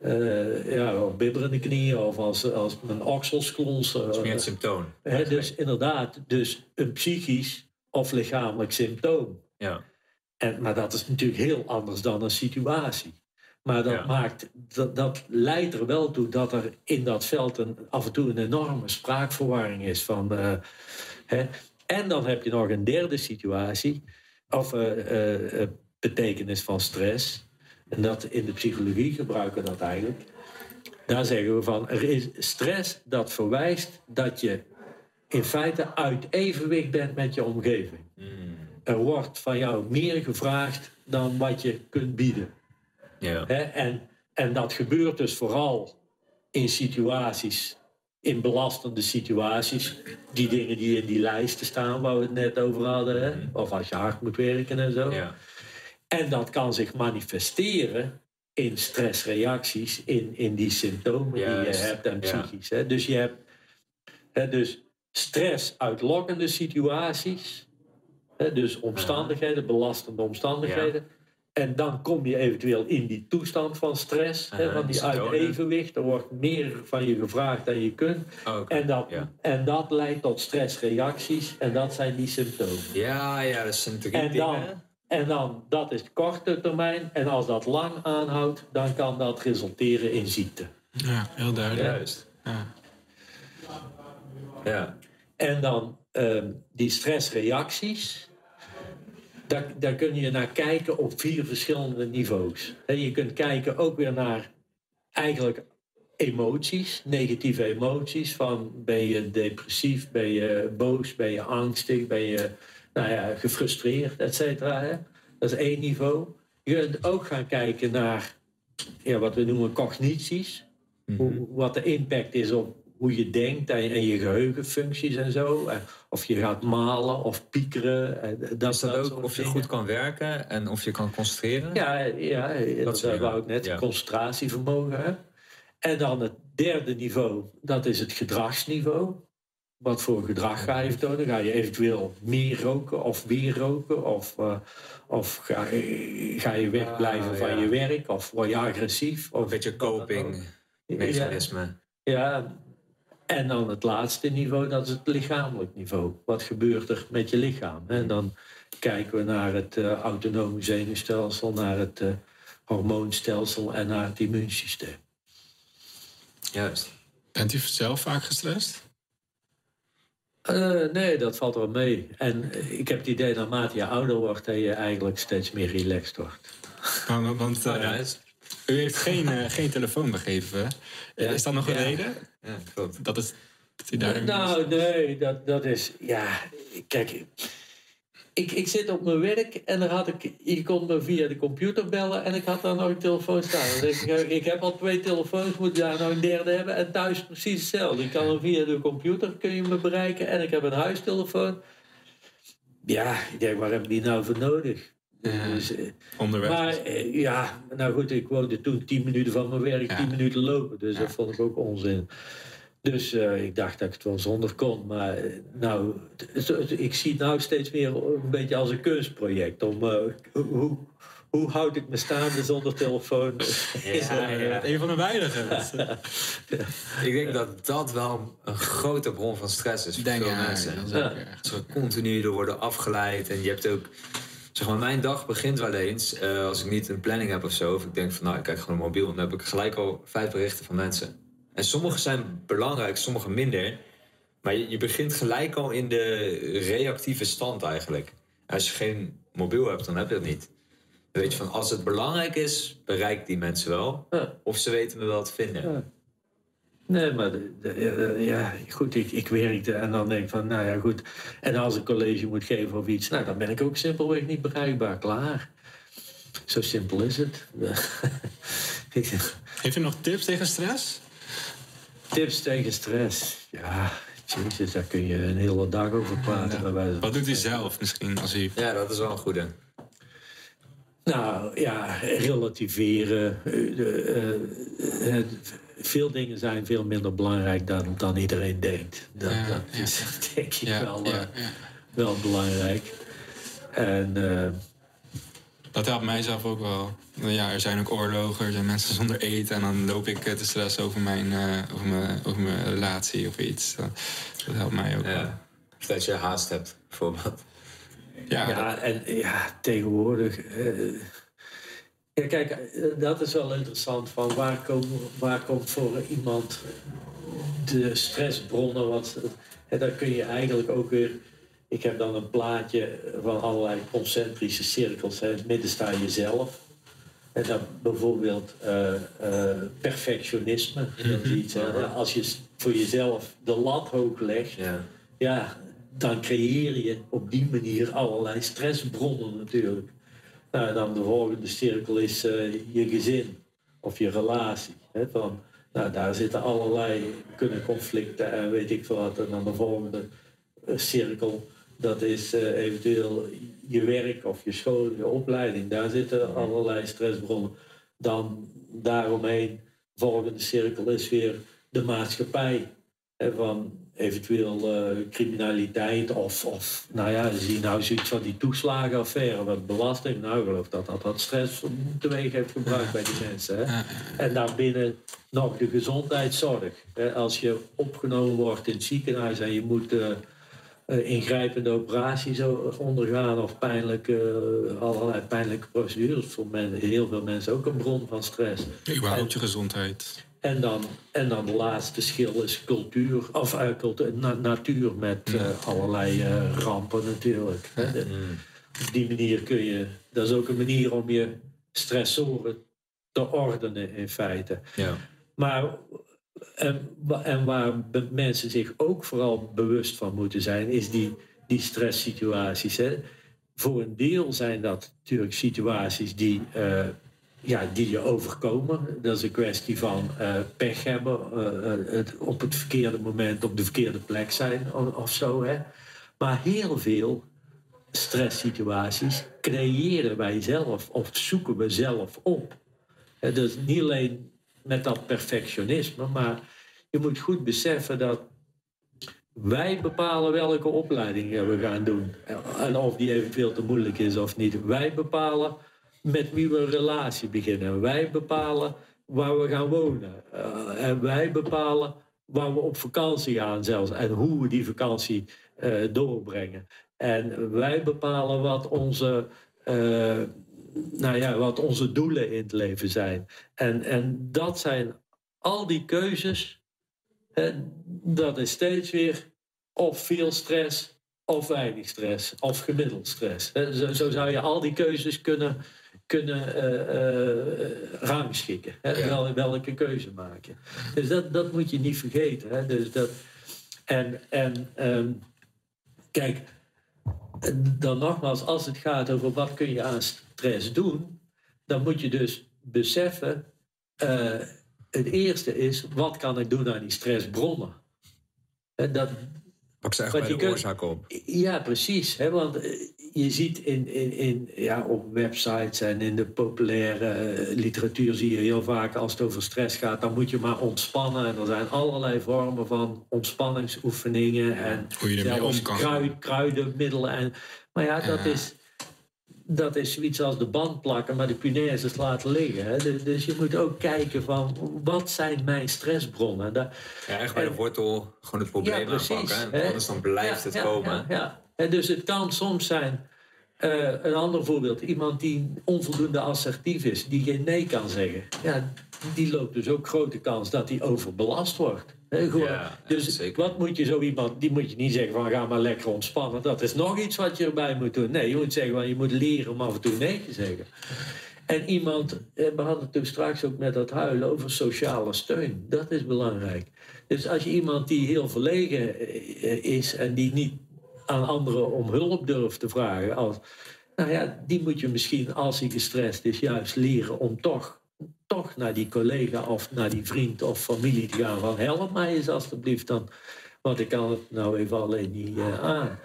eh, ja, of bibberende knieën, of als, als mijn oksels klonsen. Dat is meer het symptoom. Hè, dus inderdaad, dus een psychisch of lichamelijk symptoom. Ja. En, maar dat is natuurlijk heel anders dan een situatie. Maar dat, Ja. maakt, dat, dat leidt er wel toe dat er in dat veld een, af en toe een enorme spraakverwarring is. Van, eh, hè. En dan heb je nog een derde situatie, of eh, eh, betekenis van stress. En dat in de psychologie gebruiken we dat eigenlijk. Daar zeggen we van, er is stress dat verwijst dat je in feite uit evenwicht bent met je omgeving. Er wordt van jou meer gevraagd dan wat je kunt bieden. Ja. En, en dat gebeurt dus vooral in situaties, in belastende situaties. Die dingen die in die lijsten staan, waar we het net over hadden. Hè? Of als je hard moet werken en zo. Ja. En dat kan zich manifesteren in stressreacties, in, in die symptomen die je hebt en ja. psychisch. Dus je hebt hè, dus stress uitlokkende situaties. Dus omstandigheden, belastende omstandigheden. En dan kom je eventueel in die toestand van stress, hè, Aha, van die uit evenwicht. Er wordt meer van je gevraagd dan je kunt. Oh. En dat, Ja. en dat leidt tot stressreacties en dat zijn die symptomen. Ja, ja, dat zijn drie En dan, dingen. en dan, dat is korte termijn. En als dat lang aanhoudt, dan kan dat resulteren in ziekte. Ja, heel duidelijk. Juist. Ja. Ja. En dan ehm, die stressreacties. Daar, daar kun je naar kijken op vier verschillende niveaus. Je kunt kijken ook weer naar eigenlijk emoties, negatieve emoties. Van ben je depressief, ben je boos, ben je angstig, ben je nou ja, gefrustreerd, et cetera. Dat is één niveau. Je kunt ook gaan kijken naar ja, wat we noemen cognities. Hoe, wat de impact is op hoe je denkt en, en je geheugenfuncties en zo. En Of je gaat malen of piekeren. en Dat, Is dat dat ook of je dingen. goed kan werken en of je kan concentreren? Ja, ja dat soort wou ik net. Ja. Concentratievermogen. Hè? En dan het derde niveau, dat is het gedragsniveau. Wat voor gedrag ga je vertonen? Ga je eventueel meer roken of weer roken? Of, eh, of ga, ga je wegblijven Ah, van ja. je werk? Of word je agressief? Of Een beetje coping mechanisme. Ja, en dan het laatste niveau, dat is het lichamelijk niveau. Wat gebeurt er met je lichaam? En dan kijken we naar het eh, autonome zenuwstelsel, naar het eh, hormoonstelsel en naar het immuunsysteem. Juist. Bent u zelf vaak gestrest? Eh, nee, dat valt wel mee. En ik heb het idee naarmate je ouder wordt, dat je eigenlijk steeds meer relaxed wordt. Want, want, Oh, eh. U heeft geen, eh, geen telefoon begeven. Eh, Is dat nog een Ja. reden? Ja, klopt. Dat is dat daar Nou, nee, dat, dat is. Ja, kijk. Ik, ik zit op mijn werk en dan had ik. Je kon me via de computer bellen en ik had daar nog een telefoon staan. Denk ik, ik heb al twee telefoons, moet daar nog een derde hebben. En thuis precies hetzelfde. Ik kan hem via de computer kun je me bereiken en ik heb een huistelefoon. Ja, ik denk, waar heb ik die nou voor nodig? Ja. Dus, eh, onderweg. maar eh, ja, nou goed, ik woonde toen 10 minuten van mijn werk, Ja. 10 minuten lopen. Dus Ja. dat vond ik ook onzin. Dus eh, ik dacht dat ik het wel zonder kon. Maar eh, nou, ik zie het nou steeds meer een beetje als een kunstproject. Om, eh, hoe, hoe houd ik me staande zonder telefoon? Ja, *laughs* ja. Een van de weinigen. *laughs* Ik denk dat dat wel een grote bron van stress is voor Denk veel ja, mensen. ze continu door worden afgeleid. En je hebt ook... Zeg maar, mijn dag begint wel eens eh, als ik niet een planning heb of zo. Of ik denk van, nou, ik kijk gewoon een mobiel. Dan heb ik gelijk al vijf berichten van mensen. En sommige zijn belangrijk, sommige minder. Maar je, je begint gelijk al in de reactieve stand eigenlijk. Als je geen mobiel hebt, dan heb je dat niet. Weet je, van als het belangrijk is, bereikt die mensen wel. Ja. Of ze weten me wel te vinden. Ja. Nee, maar de- de- eh, ja, goed, ik, ik werkte en dan denk ik van, nou ja, goed. En als ik college moet geven of iets, nou, dan ben ik ook simpelweg niet bereikbaar. Klaar. Zo simpel is het. *laughs* Heeft u nog tips tegen stress? Tips tegen stress. Ja, jezus, daar kun je een hele dag over praten. Wat doet u zelf misschien als u... Ja, dat is wel een goede. Nou ja, relativeren. Eh, de, eh, eh, veel dingen zijn veel minder belangrijk dan, dan iedereen denkt. Dat, Ja, dat ja. is *laughs* denk ik Ja, wel, ja, eh, ja. wel belangrijk. En eh, Dat helpt mij zelf ook wel. Ja, er zijn ook oorlogen, er zijn mensen zonder eten. En dan loop ik eh, te stressen over mijn, eh, over mijn, over mijn relatie of iets. Dat, dat helpt mij ook wel. Ja. Of dat je haast hebt, bijvoorbeeld. Ja, ja, en ja, tegenwoordig. Eh, ja, kijk, eh, dat is wel interessant. Van waar, komen, waar komt voor iemand de stressbronnen? Wat, en dan kun je eigenlijk ook weer. Ik heb dan een plaatje van allerlei concentrische cirkels. In het midden sta je zelf. En dan bijvoorbeeld eh, eh, perfectionisme. Dat is iets, hè. Als je voor jezelf de lat hoog legt, Ja. ja, dan creëer je op die manier allerlei stressbronnen natuurlijk. Nou, dan de volgende cirkel is eh, je gezin of je relatie. Hè, van, nou, daar zitten allerlei, kunnen conflicten en weet ik wat. En dan de volgende eh, cirkel, dat is eventueel je werk of je school, je opleiding. Daar zitten allerlei stressbronnen. Dan daaromheen, volgende cirkel is weer de maatschappij. Hè, van eventueel eh, criminaliteit of, of, nou ja, zie nou zoiets van die toeslagenaffaire, wat belasting. Nou, ik geloof dat dat stress teweeg heeft gebracht bij die mensen. Hè. En daarbinnen nog de gezondheidszorg. Hè. Als je opgenomen wordt in het ziekenhuis en je moet eh, eh, ingrijpende operaties ondergaan of pijnlijke, allerlei pijnlijke procedures, voor men, heel veel mensen ook een bron van stress. überhaupt je gezondheid. En dan, en dan de laatste schil is cultuur, of uh, cultuur, na- natuur met eh, allerlei eh, rampen natuurlijk. Hè. De- op die manier kun je, dat is ook een manier om je stressoren te ordenen in feite. Ja. Maar en, en waar mensen zich ook vooral bewust van moeten zijn, is die, die stresssituaties. Hè. Voor een deel zijn dat natuurlijk situaties die, eh, ja, die je overkomen. Dat is een kwestie van eh, pech hebben, eh, eh, het op het verkeerde moment op de verkeerde plek zijn of, zo. Hè. Maar heel veel stresssituaties creëren wij zelf of zoeken we zelf op. Dus niet alleen met dat perfectionisme, maar je moet goed beseffen dat wij bepalen welke opleiding we gaan doen. En of die eventueel te moeilijk is of niet. Wij bepalen met wie we een relatie beginnen. Wij bepalen waar we gaan wonen. Eh, en wij bepalen waar we op vakantie gaan zelfs. En hoe we die vakantie eh, doorbrengen. En wij bepalen wat onze, eh, nou ja, wat onze doelen in het leven zijn. En, en dat zijn al die keuzes. Dat is steeds weer of veel stress of weinig stress of gemiddeld stress. Zo zou je al die keuzes kunnen, kunnen eh, eh, rangschikken. Hè, Ja. wel- welke keuze maken. Dus dat, dat moet je niet vergeten. Hè. Dus dat, en en ehm, kijk, dan nogmaals, als het gaat over wat kun je aan stress doen, dan moet je dus beseffen, eh, het eerste is, wat kan ik doen aan die stressbronnen? Hè, Dat, Pak ze echt bij de oorzaak op. ja, precies. Hè? Want je ziet in, in, in, ja, op websites en in de populaire eh, literatuur zie je heel vaak als het over stress gaat, dan moet je maar ontspannen. En er zijn allerlei vormen van ontspanningsoefeningen en Hoe je ermee zelfs om kan krui- kruidenmiddelen. En, maar ja, dat is dat is zoiets als de band plakken, maar de punaises laten liggen. Hè? Dus, dus je moet ook kijken van, wat zijn mijn stressbronnen? Ja, echt bij de wortel gewoon het probleem aanpakken. hè. Anders dan blijft Ja, het ja, komen. Ja, dus het kan soms zijn, eh, een ander voorbeeld, iemand die onvoldoende assertief is, die geen nee kan zeggen. Ja, die loopt dus ook grote kans dat hij overbelast wordt. Gewoon. Ja, dus zeker. wat moet je zo iemand, die moet je niet zeggen van ga maar lekker ontspannen. Dat is nog iets wat je erbij moet doen. Nee, je moet zeggen van je moet leren om af en toe nee te zeggen. En iemand, eh, we hadden het toen straks ook met dat huilen over sociale steun. Dat is belangrijk. Dus als je iemand die heel verlegen eh, is en die niet aan anderen om hulp durft te vragen, als, nou ja, die moet je misschien als hij gestrest is juist leren om toch, toch naar die collega of naar die vriend of familie te gaan van help mij eens alstublieft dan, want ik kan het nou even alleen niet eh, aan.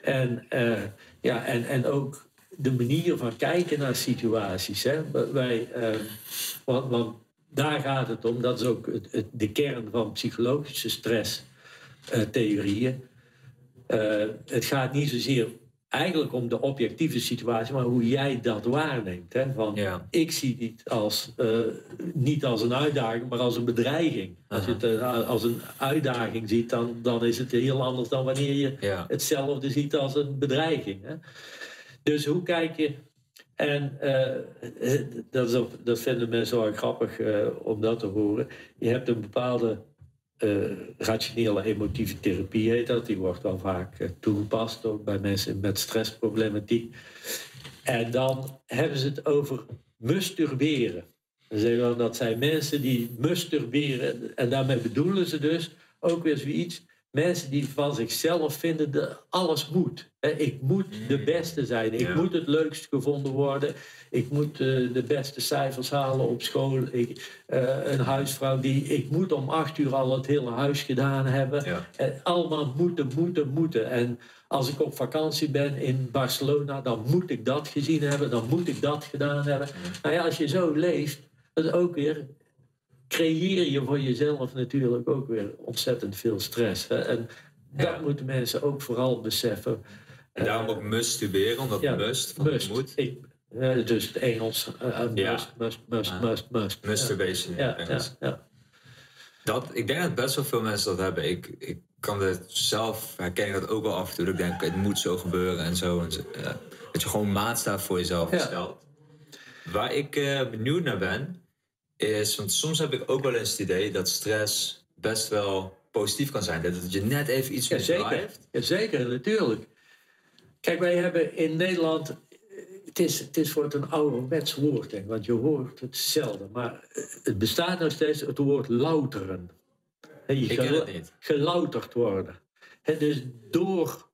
En, eh, ja, en, en ook de manier van kijken naar situaties. Hè. Wij, eh, want, want daar gaat het om, dat is ook het, de kern van psychologische stresstheorieën. Eh, het gaat niet zozeer eigenlijk om de objectieve situatie, maar hoe jij dat waarneemt. Hè? Van, Ja. Ik zie het als, eh, niet als een uitdaging, maar als een bedreiging. Als je het eh, als een uitdaging ziet, dan, dan is het heel anders dan wanneer je Ja. hetzelfde ziet als een bedreiging. Hè? Dus hoe kijk je. En dat, is dat vinden mensen wel grappig om dat te horen. Je hebt een bepaalde eh, rationele emotieve therapie, heet dat. Die wordt wel vaak eh, toegepast ook bij mensen met stressproblematiek. En dan hebben ze het over masturberen. Dat zijn mensen die masturberen. En daarmee bedoelen ze dus ook weer zoiets. Mensen die van zichzelf vinden dat alles moet. Ik moet de beste zijn. Ik Ja. moet het leukst gevonden worden. Ik moet eh, de beste cijfers halen op school. Ik, eh, een huisvrouw die... Ik moet om acht uur al het hele huis gedaan hebben. Ja. En allemaal moeten, moeten, moeten. En als ik op vakantie ben in Barcelona, dan moet ik dat gezien hebben, dan moet ik dat gedaan hebben. Nou ja, als je zo leeft, dat is ook weer, creëer je voor jezelf natuurlijk ook weer ontzettend veel stress. Hè? En dat Ja. moeten mensen ook vooral beseffen. En daarom ook masturberen, omdat Ja, must, van Must. moet. Ik, eh, dus het Engels, eh, eh, Ja. must, must, must, must, must. Masturbation. Ja, in Engels. ja. Dat, ik denk dat best wel veel mensen dat hebben. Ik, ik kan het zelf, herken ik dat ook wel af en toe. Dat ik denk, het moet zo gebeuren en zo. En zo ja. Dat je gewoon maatstaaf voor jezelf stelt. Waar ik eh, benieuwd naar ben, is... Want soms heb ik ook wel eens het idee dat stress best wel positief kan zijn. Dat het je net even iets meer. Ja, zeker, natuurlijk. Kijk, wij hebben in Nederland. eh, Het is, het is voor het een ouderwets woord, denk ik, want je hoort het zelden. Maar eh, het bestaat nog steeds, het woord louteren. Je Ik ken het niet. Gelouterd worden. Hè, dus door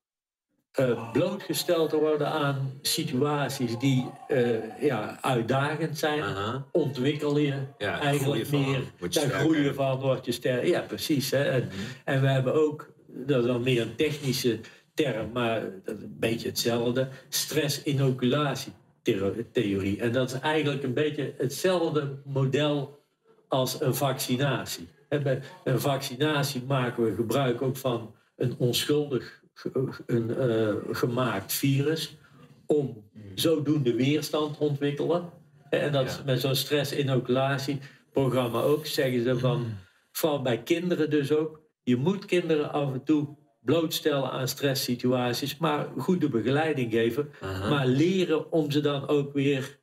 eh, blootgesteld te worden aan situaties die eh, ja, uitdagend zijn, Aha. ontwikkel je Ja, eigenlijk van, meer. word je Daar sterker. groei je van, word je sterker. Ja, precies. Hè. En, en we hebben ook, dat is dan meer een technische term, maar dat is een beetje hetzelfde, stress-inoculatietheorie. En dat is eigenlijk een beetje hetzelfde model als een vaccinatie. Hè, Bij een vaccinatie maken we gebruik ook van een onschuldig een, eh, gemaakt virus om zodoende weerstand te ontwikkelen. En dat is Ja. met zo'n stress-inoculatieprogramma ook, zeggen ze van, vooral bij kinderen dus ook, je moet kinderen af en toe blootstellen aan stresssituaties, maar goede begeleiding geven, Aha. maar leren om ze dan ook weer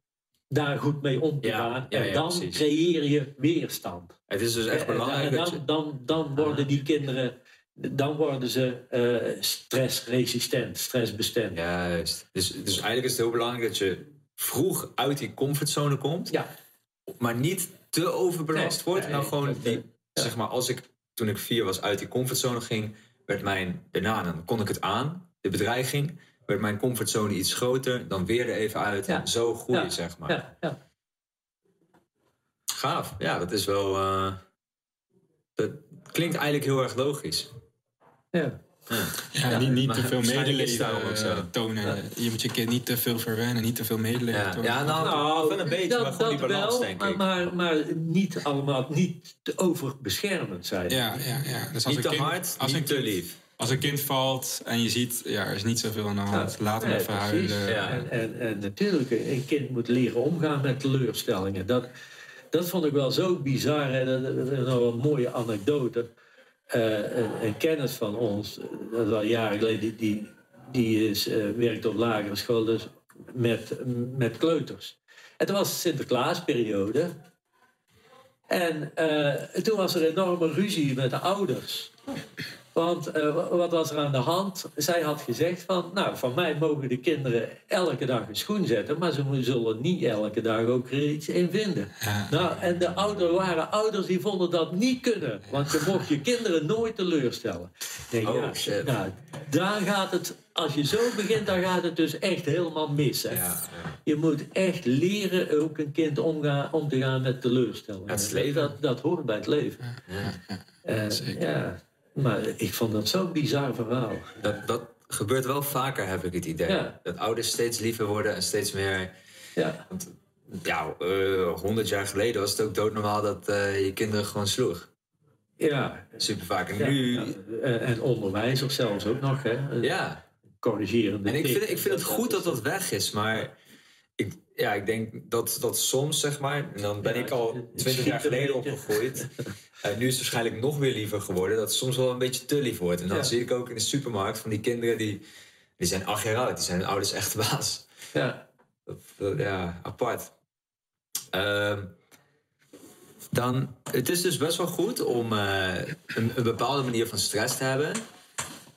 daar goed mee om te Ja, gaan. en ja, dan precies. creëer je weerstand. Het is dus echt En belangrijk dan, dat je... dan, dan worden die kinderen, dan worden ze eh, stressresistent, stressbestendig. Juist. Dus, dus eigenlijk is het heel belangrijk dat je vroeg uit die comfortzone komt. Ja, maar niet te overbelast Nee, wordt. nee, nou, gewoon die, zeg maar, als ik toen ik vier was uit die comfortzone ging, werd mijn, daarna dan kon ik het aan, de bedreiging, werd mijn comfortzone iets groter, dan weer er even uit. Ja. En zo groei zeg maar. ja, ja. Gaaf. Ja, dat is wel. eh, dat klinkt eigenlijk heel erg logisch. Ja. Ja, Ja, niet, niet maar te veel medeleven eh, tonen. Je moet je kind niet te veel verwennen, niet te veel medeleven Ja, tonen. ja nou, wel een beetje, maar gewoon die balans, wel, denk maar, ik. Maar, maar niet allemaal, niet te overbeschermend zijn. ja, ja, ja. Dus als niet een te kind, hard, als niet een te lief. Als een kind valt en je ziet, ja, er is niet zoveel aan de hand. Laat hem Nee, even precies. huilen. Ja. En, en, en natuurlijk, een kind moet leren omgaan met teleurstellingen. Dat, dat vond ik wel zo bizar. Hè. Dat, dat is nog een mooie anekdote. Eh, een, een kennis van ons, eh, dat is al jaren geleden, die, die, is, eh, werkt op lagere school dus met, met kleuters. Het was Sinterklaasperiode. En toen was er enorme ruzie met de ouders. Want eh, wat was er aan de hand? Zij had gezegd van, nou, van mij mogen de kinderen elke dag een schoen zetten, maar ze zullen niet elke dag ook er iets in vinden. Nou, en de ouders waren ouders die vonden dat niet kunnen, want je mocht je kinderen nooit teleurstellen. Nee, Oh, ja, nou, daar gaat het, als je zo begint, dan gaat het dus echt helemaal mis. Hè? Ja, Je moet echt leren ook een kind omgaan, om te gaan met teleurstellingen. Is leven. Dat, dat hoort bij het leven. Eh, ja, maar ik vond dat zo'n bizar verhaal. Dat, dat gebeurt wel vaker, heb ik het idee. Ja. Dat ouders steeds liever worden en steeds meer... Ja, Want ja, honderd jaar geleden was het ook doodnormaal dat eh, je kinderen gewoon sloeg. ja. Super vaak. En ja, nu... Eh, En onderwijzers zelfs ook nog, hè? Ja, Corrigerende en ik vind, ik vind het goed dat dat weg is, maar ja, ik denk dat, dat soms, zeg maar, en dan ben Ja, ik al twintig jaar geleden opgegroeid. *laughs* En nu is het waarschijnlijk nog weer liever geworden, dat het soms wel een beetje te lief wordt. En dan Ja. zie ik ook in de supermarkt van die kinderen die, die zijn acht jaar oud, die zijn hun ouders echt baas. Ja, Dat, dat- ja, apart. Ehm, dan, het is dus best wel goed om eh, een, een bepaalde manier van stress te hebben.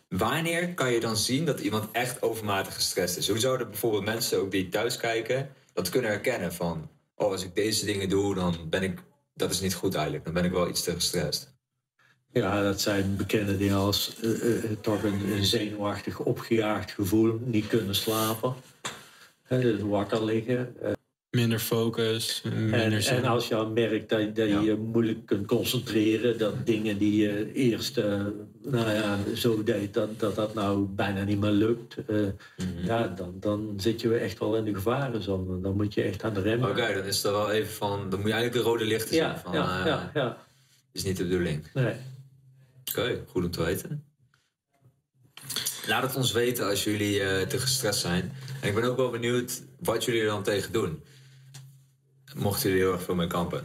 Wanneer kan je dan zien dat iemand echt overmatig gestrest is? Hoe zouden bijvoorbeeld mensen ook die thuis kijken dat kunnen herkennen van... oh, als ik deze dingen doe, dan ben ik... dat is niet goed eigenlijk. Dan ben ik wel iets te gestrest. ja, dat zijn bekende dingen als eh, eh, toch een, een zenuwachtig opgejaagd gevoel, niet kunnen slapen, hè, dus wakker liggen. Eh, Minder focus, minder En, zin. en als je al merkt dat, dat je Ja. je moeilijk kunt concentreren, dat dingen die je eerst eh, nou ja, zo deed, dat, dat dat nou bijna niet meer lukt, eh, Mhm. ja, dan, dan zit je echt wel in de gevarenzone. Dan moet je echt aan de rem. Oké, dan is er wel even van... dan moet je eigenlijk de rode lichten zien. ja, van, ja, eh, ja, ja. is niet de bedoeling. Nee. Oké, goed om te weten. Laat het ons weten als jullie eh, te gestrest zijn. En ik ben ook wel benieuwd wat jullie er dan tegen doen. Mochten jullie heel erg veel mee kampen.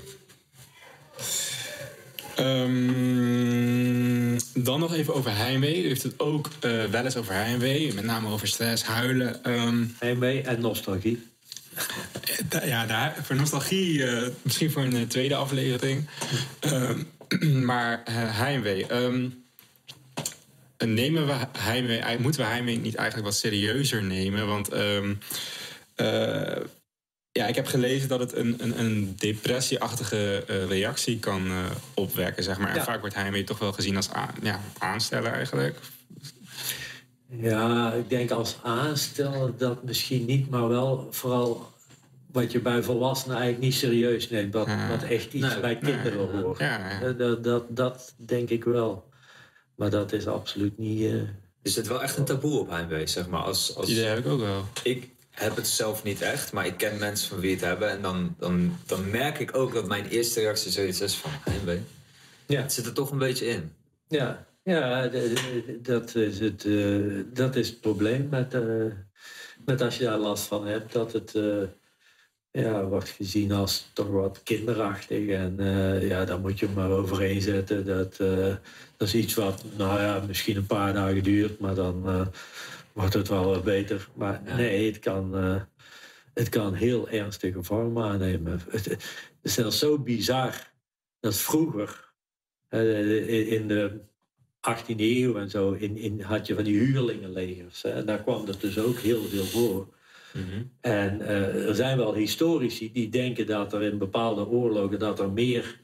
Ehm, dan nog even over heimwee. U heeft het ook eh, wel eens over heimwee. Met name over stress, huilen. Ehm, Heimwee en nostalgie. da- ja, daar, voor nostalgie, eh, misschien voor een eh, tweede aflevering. Ehm, *clears throat* maar eh, heimwee. Ehm, nemen we heimwee, ei- moeten we heimwee niet eigenlijk wat serieuzer nemen? Want ehm, eh, ja, ik heb gelezen dat het een, een, een depressieachtige eh, reactie kan eh, opwekken, zeg maar. En Ja. vaak wordt heimwee toch wel gezien als aan, ja, aansteller eigenlijk. Ja, ik denk als aansteller dat misschien niet, maar wel vooral wat je bij volwassenen eigenlijk niet serieus neemt. Wat, Ja. wat echt iets Nee, bij kinderen hoort. Ja, ja. Eh, Dat, dat, dat denk ik wel. Maar dat is absoluut niet. eh, Er zit wel echt een taboe op heimwee, zeg maar. Als, Dat als, idee heb ik ook wel. ik heb het zelf niet echt, maar ik ken mensen van wie het hebben. En dan, dan, dan merk ik ook dat mijn eerste reactie zoiets is van heimwee. Ja. Het zit er toch een beetje in. Ja, ja dat, is het, eh, dat is het probleem met, eh, met als je daar last van hebt. Dat het eh, ja, wordt gezien als toch wat kinderachtig. En ja, daar moet je maar overheen zetten. Dat, dat is iets wat nou ja, misschien een paar dagen duurt, maar dan wordt het wel wat beter. Maar nee, het kan, eh, het kan heel ernstige vorm aannemen. Het, het is zelfs zo bizar dat vroeger eh, in de 18e eeuw en zo in, in, had je van die huurlingenlegers. Hè? En daar kwam er dus ook heel veel voor. En eh, er zijn wel historici die denken dat er in bepaalde oorlogen dat er meer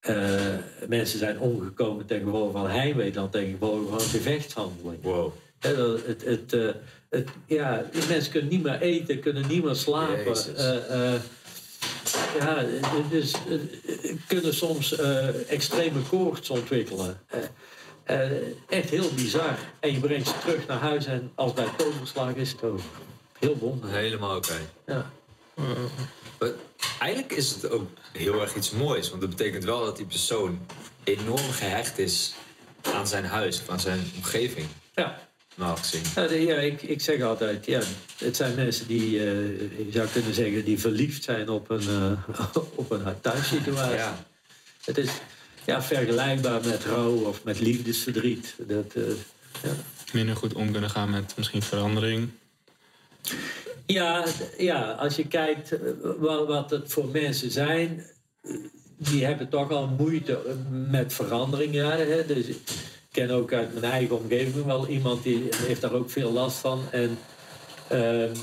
eh, mensen zijn omgekomen ten gevolge van heimwee dan ten gevolge van gevechtshandeling. Wow. Dat het, het, eh, het, ja, die mensen kunnen niet meer eten, kunnen niet meer slapen. Eh, eh, ja, dus eh, kunnen soms eh, extreme koorts ontwikkelen. Eh, eh, echt heel bizar. En je brengt ze terug naar huis en als bij toverslag is het ook. Heel wonderlijk. Helemaal oké. Ja. Maar eigenlijk is het ook heel erg iets moois. Want dat betekent wel dat die persoon enorm gehecht is aan zijn huis aan zijn omgeving. Ja. Ja, de- ja, ik, ik zeg altijd, ja, het zijn mensen die, eh, je zou kunnen zeggen, die verliefd zijn op een, eh, *laughs* op een thuissituatie. Ja. Het is ja, vergelijkbaar met rouw of met liefdesverdriet. Dat, eh, ja. Minder goed om kunnen gaan met misschien verandering. Ja, ja, als je kijkt wat, wat het voor mensen zijn, die hebben toch al moeite met verandering. Ja, hè? Dus ken ook uit mijn eigen omgeving wel iemand die heeft daar ook veel last van. En ehm,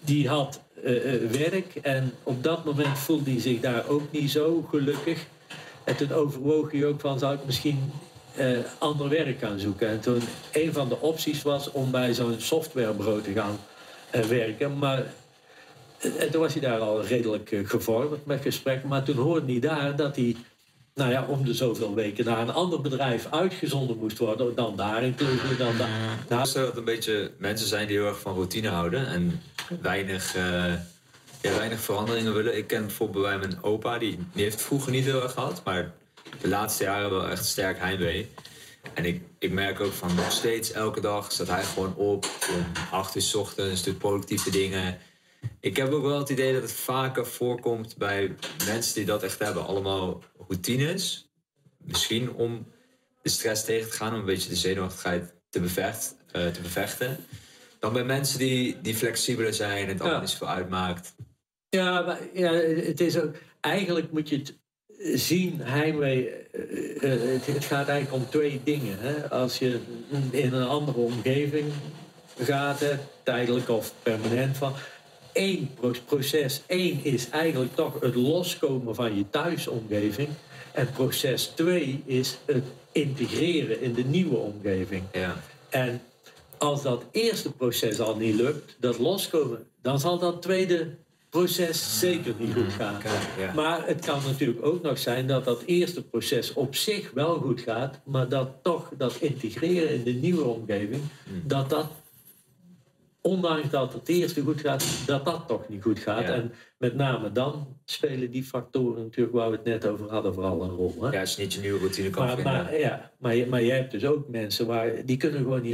die had eh, eh, werk en op dat moment voelde hij zich daar ook niet zo gelukkig. En toen overwoog hij ook van, zou ik misschien eh, ander werk gaan zoeken. En toen een van de opties was om bij zo'n softwarebureau te gaan werken. Maar en toen was hij daar al redelijk gevorderd met gesprekken. Maar toen hoorde hij daar dat hij, nou ja, om de zoveel weken naar een ander bedrijf uitgezonden moest worden. Dan daar in dan daar. Nou, Stel dat het een beetje mensen zijn die heel erg van routine houden en weinig, eh, ja, weinig veranderingen willen. Ik ken bijvoorbeeld bij mijn opa, die, die heeft het vroeger niet heel erg gehad, maar de laatste jaren wel echt sterk heimwee. En ik, ik merk ook van nog steeds elke dag staat hij gewoon op om 8 uur 's ochtends, doet productieve dingen. Ik heb ook wel het idee dat het vaker voorkomt bij mensen die dat echt hebben. Allemaal routines. Misschien om de stress tegen te gaan, om een beetje de zenuwachtigheid te, bevecht, eh, te bevechten. Dan bij mensen die, die flexibeler zijn en het allemaal Ja. niet zoveel uitmaakt. Ja, maar ja, het is ook. Eigenlijk moet je het zien, heimwee. eh, eh, Het, het gaat eigenlijk om twee dingen. Hè? Als je in een andere omgeving gaat, hè, tijdelijk of permanent van. Pro- proces, één is eigenlijk toch het loskomen van je thuisomgeving. En proces twee is het integreren in de nieuwe omgeving. Ja. En als dat eerste proces al niet lukt, dat loskomen, dan zal dat tweede proces zeker niet goed gaan. ja. Maar het kan natuurlijk ook nog zijn dat dat eerste proces op zich wel goed gaat, maar dat toch dat integreren in de nieuwe omgeving, dat dat, ondanks dat het eerste goed gaat, dat dat toch niet goed gaat. Ja. En met name dan spelen die factoren natuurlijk waar we het net over hadden vooral een rol. Hè? ja, als je niet je nieuwe routine kan Maar, vinden. maar, ja, maar, maar je hebt dus ook mensen waar die kunnen gewoon niet